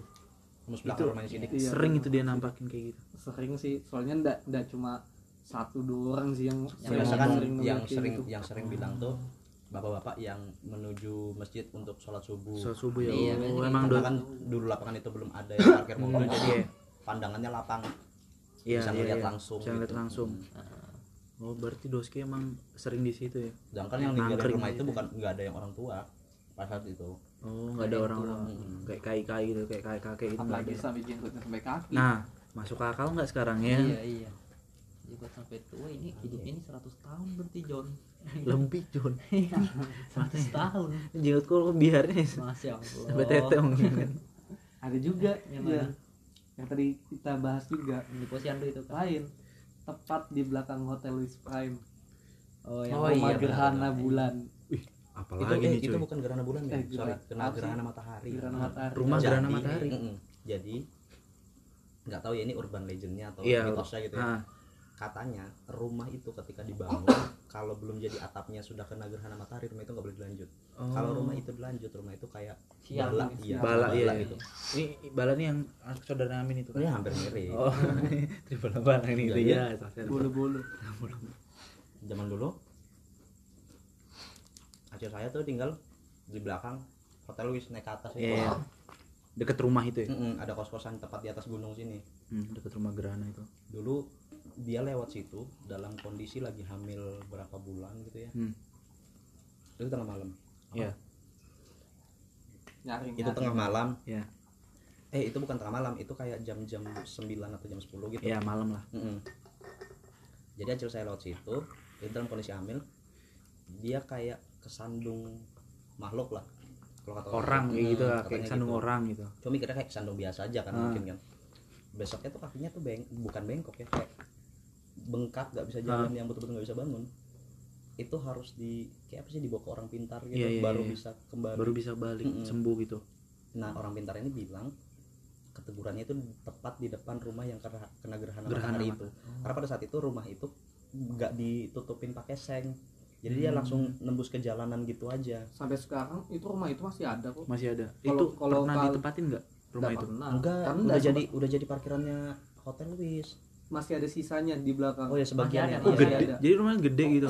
mus belakang rumahnya sidik Iya, sering itu dia nampakin kayak gitu sering sih soalnya ndak ndak cuma satu dua orang sih yang yang sering yang nemuin kayak sering gitu. yang sering bilang tuh bapak-bapak yang menuju masjid untuk sholat subuh. Soal subuh ya Iya, oh, emang karena do kan dulu lapangan itu belum ada yang parkir mobil Hmm, jadi iya. pandangannya lapang. Iya, bisa iya, ngeliat iya. langsung Bisa ngeliat gitu. langsung. oh berarti Doski emang sering di situ ya? Sedangkan yang tinggal di Nangkring rumah itu gitu. bukan nggak ada yang orang tua pas saat itu. Oh nggak ada orang-orang kayak kai kai gitu kayak kai kakek itu apalagi ada. sampai jenggotnya sampai kaki. Nah masuk akal nggak sekarang ya? Iya iya. Juga sampai tua ini hidupnya ini 100 tahun berarti John lebih John 100 tahun. Jenggot kok biarnya masya Allah. Sampai tete mungkin kan. Ada juga Yang ya, mana? yang tadi kita bahas juga. Di posyandu itu kan lain tepat di belakang hotel Louis Prime. Oh yang yang rumah iya, gerhana benar-benar. bulan. Itu apalagi eh, nih itu bukan gerhana bulan ya? Eh, sorry gerhana- gerhana matahari. Gerhana matahari. Rumah Jadi- gerhana matahari. jadi nggak tahu ya ini urban legendnya atau iya. mitosnya gitu ya. Ah, katanya rumah itu ketika dibangun kalau belum jadi atapnya sudah kena gerhana matahari rumah itu nggak boleh dilanjut. Oh. kalau rumah itu dilanjut rumah itu kayak Sial, bala iya bala iya gitu. ini bala nih yang saudara Amin itu oh, ya hampir mirip. Oh triple bala ini itu Iya, ya salah. bulu-bulu. Zaman dulu Aceh saya tuh tinggal di belakang hotel Louis naik ke atas itu. Iya, iya. deket rumah itu ya? Mm-mm, ada kos-kosan tepat di atas gunung sini. Hmm, deket rumah gerhana itu. Dulu dia lewat situ dalam kondisi lagi hamil berapa bulan gitu ya hmm. itu tengah malam Iya. nyaring itu tengah malam ya eh itu bukan tengah malam itu kayak jam-jam 9 atau jam 10 gitu ya malam lah Mm-mm. jadi acil saya lewat situ itu dalam kondisi hamil dia kayak kesandung makhluk lah kalau kata orang kayak gitu lah katanya kayak sandung gitu. orang gitu cuma mikirnya kayak kesandung biasa aja kan Ah. mungkin kan besoknya tuh kakinya tuh beng bukan bengkok ya kayak bengkak nggak bisa jalan yang betul-betul nggak bisa bangun itu harus di kayak apa sih dibawa ke orang pintar gitu Iya, iya, baru iya. bisa kembali. Baru bisa balik Mm-mm. sembuh gitu. Nah orang pintar ini bilang ketegurannya itu tepat di depan rumah yang kena, kena gerhana, Gerhana matahari mat- itu. Karena pada saat itu rumah itu nggak ditutupin pakai seng. Jadi dia Hmm. langsung nembus ke jalanan gitu aja. Sampai sekarang itu rumah itu masih ada kok. Masih ada. Kalau- itu kalau pernah kal- ditempatin nggak rumah itu? pernah. enggak Kan udah jadi udah jadi parkirannya hotel Louis masih ada sisanya di belakang. Oh ya sebagian ya. oh gede. ada. jadi rumahnya gede gitu.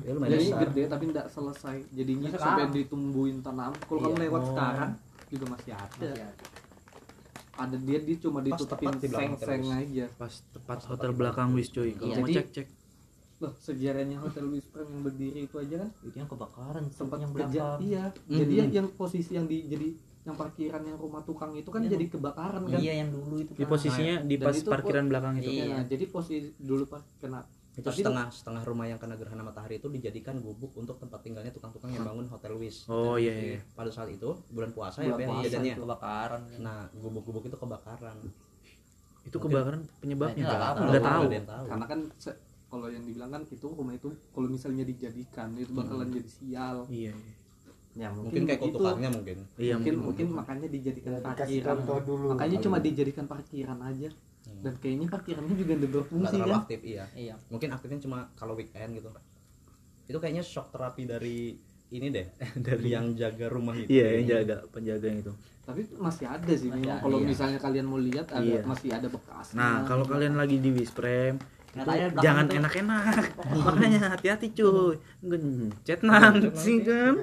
Ya lumayan jadi besar. gede tapi tidak selesai. Jadinya Sekarang. sampai ditumbuhin tanam. Kalau kamu Iya. lewat Oh. sekarang juga masih ada. Masih ada. ada dia dia cuma Pas ditutupin seng-seng terus. aja. Pas tepat hotel belakang wis coy kalau Iya. mau Jadi- cek cek. loh sejarahnya hotel Prime yang berdiri itu aja kan? Itu yang kebakaran sempat yang belakang. iya. Mhm. jadi yang, yang posisi yang di jadi yang parkiran yang rumah tukang itu kan Iya. jadi kebakaran kan? Iya yang dulu itu di kan. posisinya di Dan pas itu parkiran belakang itu. Iya. Nah, jadi posisi dulu pas kena. Itu Tapi setengah setengah rumah yang kena gerhana matahari itu dijadikan gubuk untuk tempat tinggalnya tukang-tukang yang bangun hotel Louis oh iya iya. pada saat itu bulan puasa Bulan ya puasa kejadiannya itu. Kebakaran kan. nah gubuk-gubuk itu kebakaran. Itu kebakaran penyebabnya Nggak tahu. tahu. karena kan kalau yang dibilang kan itu rumah itu kalau misalnya dijadikan itu bakalan jadi sial. Iya iya. Ya mungkin kayak begitu. kutukannya mungkin. Iya mungkin mungkin, mungkin makanya dijadikan Ya, parkiran. dulu. Makanya cuma dijadikan parkiran aja. Hmm. dan kayaknya parkirannya juga nggak berfungsi kan? aktif iya. Iya. Mungkin aktifnya cuma kalau weekend gitu. Itu kayaknya shock terapi dari ini deh dari yang jaga rumah itu. Iya yang jaga penjaga yang itu. Tapi masih ada sih memang. ada, kalau iya. misalnya kalian mau lihat ada Iya. masih ada bekasnya. Nah kalau kalian lagi di Wisprem Jangan enak-enak. Makanya hati-hati cuy. Gencet nanti kan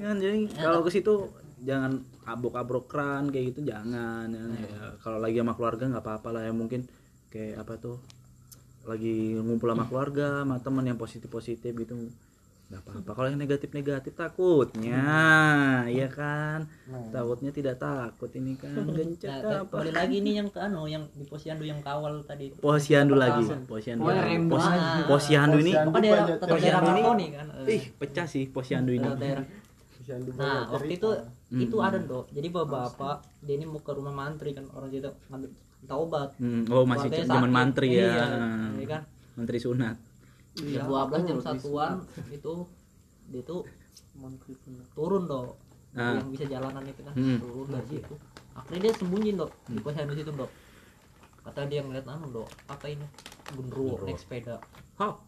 kan jadi kalau ke situ jangan abrok-abrokran kayak gitu jangan. Ya, ya, kalau lagi sama keluarga nggak apa-apa lah ya mungkin kayak apa tuh lagi ngumpul sama keluarga sama teman yang positif-positif gitu nggak apa-apa. Kalau yang negatif-negatif takutnya. Ya kan? Nah. takutnya tidak takut. Ini kan gencet nah, apa? kembali lagi nih yang ke anu yang di posyandu yang kawal tadi. Posyandu lagi. posyandu Oh, Pos- aja. posyandu ini Posyandu apa daerah Posyandu ini- kan? Eh, ih pecah sih posyandu ini. Nah waktu itu Hmm. itu ada dok. Jadi bapak-bapak dia ini mau ke rumah mantri kan orang situ ngambil taubat. Hmm, oh masih zaman mantri ya. Iya, iya kan? Menteri sunat Iya, jam 12 jam oh, satuan itu dia tuh turun dok Ah. yang bisa jalanan itu kan Hmm. turun dari situ akhirnya dia sembunyi dok di posyandu situ dok kata dia ngeliat anu dok apa ini gendruwo Gendruwo. naik sepeda Hah?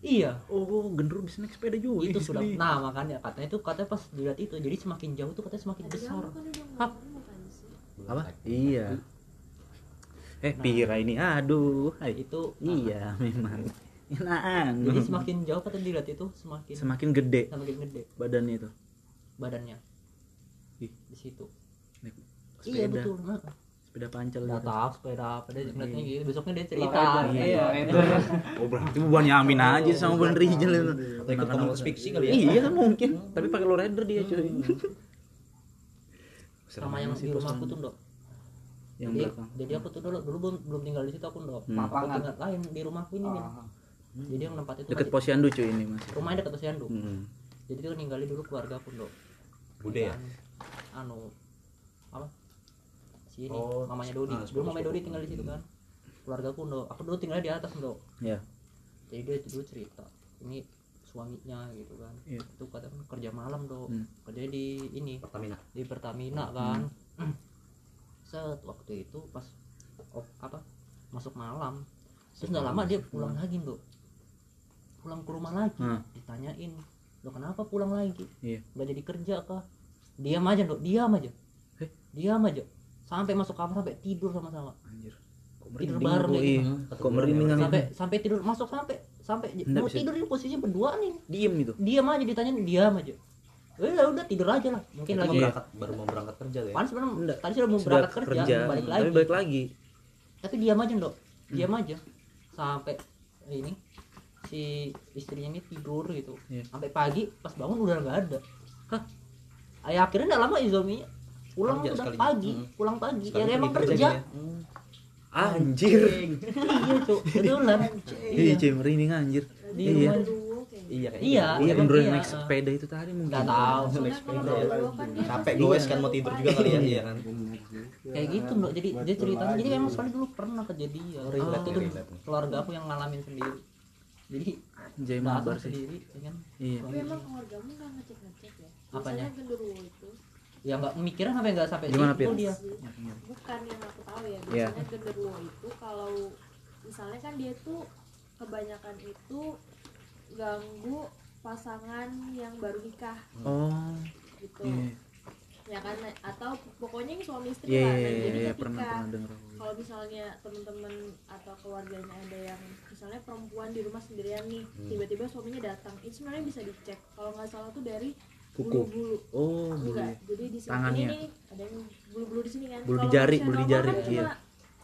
iya Oh, gendru bisa naik sepeda juga. itu sudah nah makanya katanya itu katanya pas dilihat itu jadi semakin jauh tuh katanya semakin besar Hah? apa? Iya. Eh, Pira ini aduh. Hai. itu Iya, memang. Nah, jadi semakin jauh katanya dilihat itu semakin semakin gede semakin gede badannya itu. badannya Ih. di situ Naik iya sepeda. betul nah. Sepeda pancal nggak gitu. tahu sepeda apa dia ngeliatnya Iya. gitu besoknya dia cerita Iya, iya itu. Oh, berarti bukan Yamin aja sama Bun Rijal itu. atau ikut komunitas fiksi kali ya Iya, mungkin. Tapi pakai lowrider dia, cuy. sama yang di rumahku tuh dok yang jadi, belakang. jadi aku tuh dulu dulu belum, belum tinggal di situ aku dok Hmm. aku tinggal lain di rumahku ini Min. Ah. jadi yang tempat itu Deket masih- posyandu cuy ini Mas. rumahnya dekat posyandu. Hmm. jadi itu ninggalin dulu keluarga aku dok bude ya? Anu apa? Si ini Oh, mamanya Dodi. ah, dulu mamanya. Dodi tinggal di situ kan. Keluarga aku aku dulu tinggal di atas dok Ya. jadi dia dulu cerita ini suaminya gitu kan. Iya. itu katanya kerja malam dok Hmm. kerja di ini Pertamina. di Pertamina kan. Set waktu itu pas op, apa masuk malam. Terus nggak lama dia pulang lagi dok pulang ke rumah lagi? Hmm. ditanyain lo kenapa pulang lagi? Iya. nggak jadi kerja kah? Diam aja dok diam aja. Eh? diam aja. Sampai masuk kamar sampai tidur sama-sama. Anjir. Kok Tidur merinding bareng kayak iya. gitu. Kok merinding sampai sampai tidur masuk sampai sampai Nggak mau bisa. tidur ini posisinya berdua nih. Diem itu. diam aja ditanyain diam aja. Udah udah tidur aja lah. Mungkin lagi berangkat baru mau berangkat kerja ya? Kan sebenarnya tadi sudah mau Sudah berangkat kerja, kerja, balik lagi. tapi balik lagi. tapi diam aja dok. Diam aja. Sampai ini si istrinya ini tidur gitu Iya. sampai pagi pas bangun udah nggak ada hah Ay, akhirnya nggak lama izominya pulang udah sekalinya. pagi Hmm. pulang pagi Sekali ya emang kerja, gitu ya. Hmm. Anjir. iya cuk betulan Iya, cuy, merinding anjir. di Iya. iya Iya. Iya, emang gendro iya. naik sepeda itu tadi mungkin. nggak tahu Soalnya kalau berdua kan capek goes kan mau tidur juga kali ya iya kan kayak gitu dok jadi dia ceritanya jadi emang sekali dulu pernah kejadian nih. keluarga aku yang ngalamin sendiri jadi Anjay mabar sih. sendiri ya kan Iya. Tapi emang keluargamu nggak ngecek ngecek ya? Apanya? Biasanya genderuwo itu ya nggak mikirin sampai nggak sampai Gimana, Pir? dia bukan yang aku tahu ya. Biasanya genderuwo itu kalau misalnya kan dia tuh kebanyakan itu ganggu pasangan yang baru nikah Oh. gitu. Iya. Ya kan atau pokoknya yang suami istri Iya, lah. Nah, iya, jadi iya, ketika kalau misalnya temen-temen atau keluarganya ada yang misalnya perempuan di rumah sendirian nih Hmm. tiba-tiba suaminya datang itu sebenarnya bisa dicek kalau nggak salah tuh dari Kuku. bulu-bulu Oh, bulu. enggak jadi di sini Tangannya. ini nih ada yang bulu-bulu di sini kan Bulu di jari, bulu di jari, kan iya.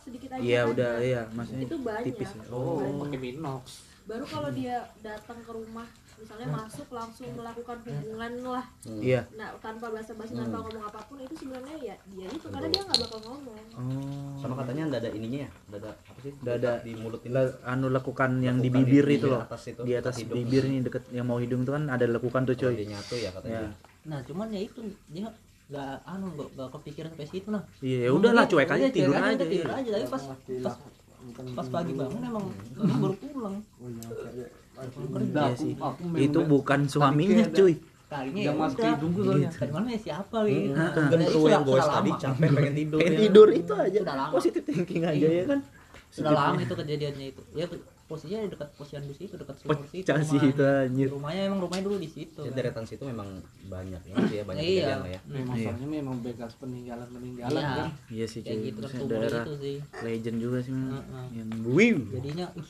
sedikit aja Iya, kan. udah iya, maksudnya itu banyak tipis ya. Oh, Banyak. pakai minox. Baru kalau dia datang ke rumah misalnya masuk langsung melakukan hubungan lah Iya. nah tanpa basa-basi tanpa ngomong apa pun itu sebenarnya ya dia itu karena dia nggak bakal ngomong Oh. sama katanya nggak ada ininya ya nggak ada apa sih Nggak ada. di mulut ini anu lakukan yang di Lakukan bibir di itu loh. atas itu, Di atas hidung. bibir nih deket yang mau hidung itu kan ada lekukan tuh coy. dia nyatu ya katanya Ya. nah cuman ya itu dia nggak anu nggak kepikiran sampai situ nah Iya, ya udahlah cuek aja iya, tidur aja. iya. tidur aja tapi pas pas pas pagi bangun emang emang baru pulang Iya sih. aku Itu memang- bukan suaminya ada- cuy. kalinya Udah ya masuk udah. hidungku soalnya. dari mana ya siapa gitu. Dan kan itu yang sudah tadi capek pengen tidur Pengen ya. tidur itu aja. Sudah lama. Positif thinking aja ya kan. sudah lama itu kejadiannya itu ya posisinya di dekat posyandu situ dekat sumur situ Pecah sih rumahnya. itu anjir. rumahnya emang rumahnya dulu di situ Jadi kan. deretan situ memang banyak ya sih ya banyak iya kejadian lah ya Memang Iya. soalnya memang bekas peninggalan peninggalan Iya. kan. Iya sih kayak gitu kan daerah itu sih legend juga sih memang. Heeh. Yang wiw. jadinya ih,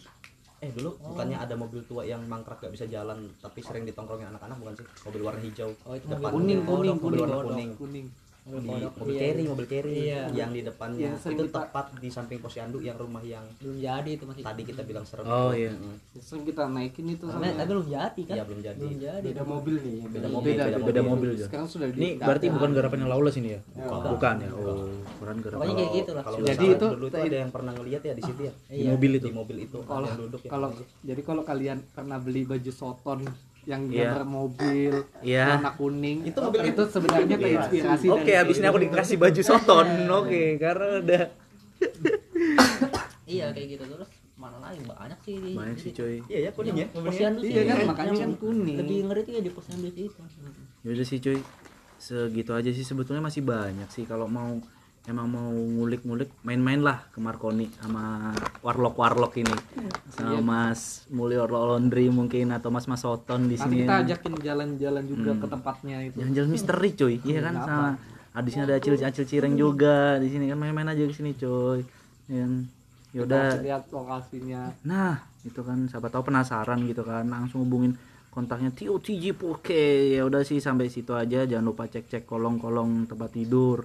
eh dulu bukannya ada mobil tua yang mangkrak gak bisa jalan tapi sering ditongkrongin anak-anak bukan sih mobil warna hijau Oh, itu Depan mobil Kuning, kuning, mobil kuning, warna kodok. kuning kuning. Mobil di mobil iya. carry mobil carry Iya. yang di depannya Yang itu kita- tepat di samping posyandu yang rumah yang belum jadi itu masih tadi kita bilang serem Oh, itu. iya. Sering kita naikin itu Tapi- sama tapi belum jadi kan Iya, belum jadi. belum jadi beda mobil nih. Beda Iya, mobil, beda Beda mobil, Jo. Sekarang sudah Ini di- berarti ada- bukan garapan yang lawless ini ya? Bukan. Bukan ya. Oh, bukan garapan. Pokoknya kayak gitu lah kalau Jadi itu- dulu itu ada yang pernah ngeliat ya di situ ya Di mobil itu. di mobil itu Kalau yang duduk ya kalau jadi kalau kalian pernah beli baju soton yang Iya. gambar mobil Iya. warna kuning. Itu mobil itu sebenarnya terinspirasi Oke, dari- abis ini aku dikasih baju soton. Oke, karena udah iya kayak gitu. Terus mana lagi? Banyak sih. Banyak sih coy. iya ya kuning ya posyandu sih. Iya kan, yang- makanya kan kuning. lebih ngeri tuh ya di posyandu itu. Yaudah sih cuy. Segitu aja sih sebetulnya masih banyak sih kalau mau emang mau ngulik-ngulik main-main lah ke Marconi sama warlock-warlock ini. Sama Mas Mulyo Laundry mungkin atau Mas Mas Soton di sini. kita ajakin jalan-jalan juga ke tempatnya itu. Jalan-jalan misteri cuy. Iya kan? sama ah, di sini ada acil acil cireng juga di sini kan main-main aja ke sini cuy. Ya kan? yaudah Kita lihat lokasinya. Nah, itu kan siapa tahu penasaran gitu kan, langsung hubungin kontaknya TOTG Poke. Ya udah sih sampai situ aja, jangan lupa cek-cek kolong-kolong tempat tidur.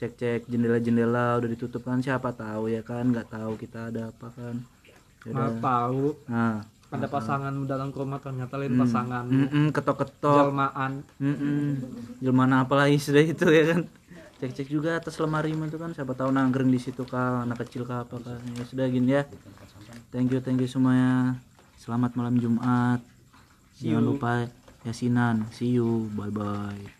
Cek-cek jendela-jendela udah ditutup kan siapa tahu ya kan, nggak tahu kita ada apa kan. Ya nggak tahu Nah, ada pasangan datang ke rumah ternyata lain Hmm. pasangan mm-mm, ketok-ketok. jelmaan Mm-mm. Jelmaan apa lagi sudah itu ya kan. Cek-cek juga atas lemari itu kan siapa tahu nangkring di situ kah, anak kecil kah apa kah. Ya sudah gini ya. Thank you, thank you semuanya. Selamat malam Jumat. Jangan lupa yasinan. See you. Bye bye.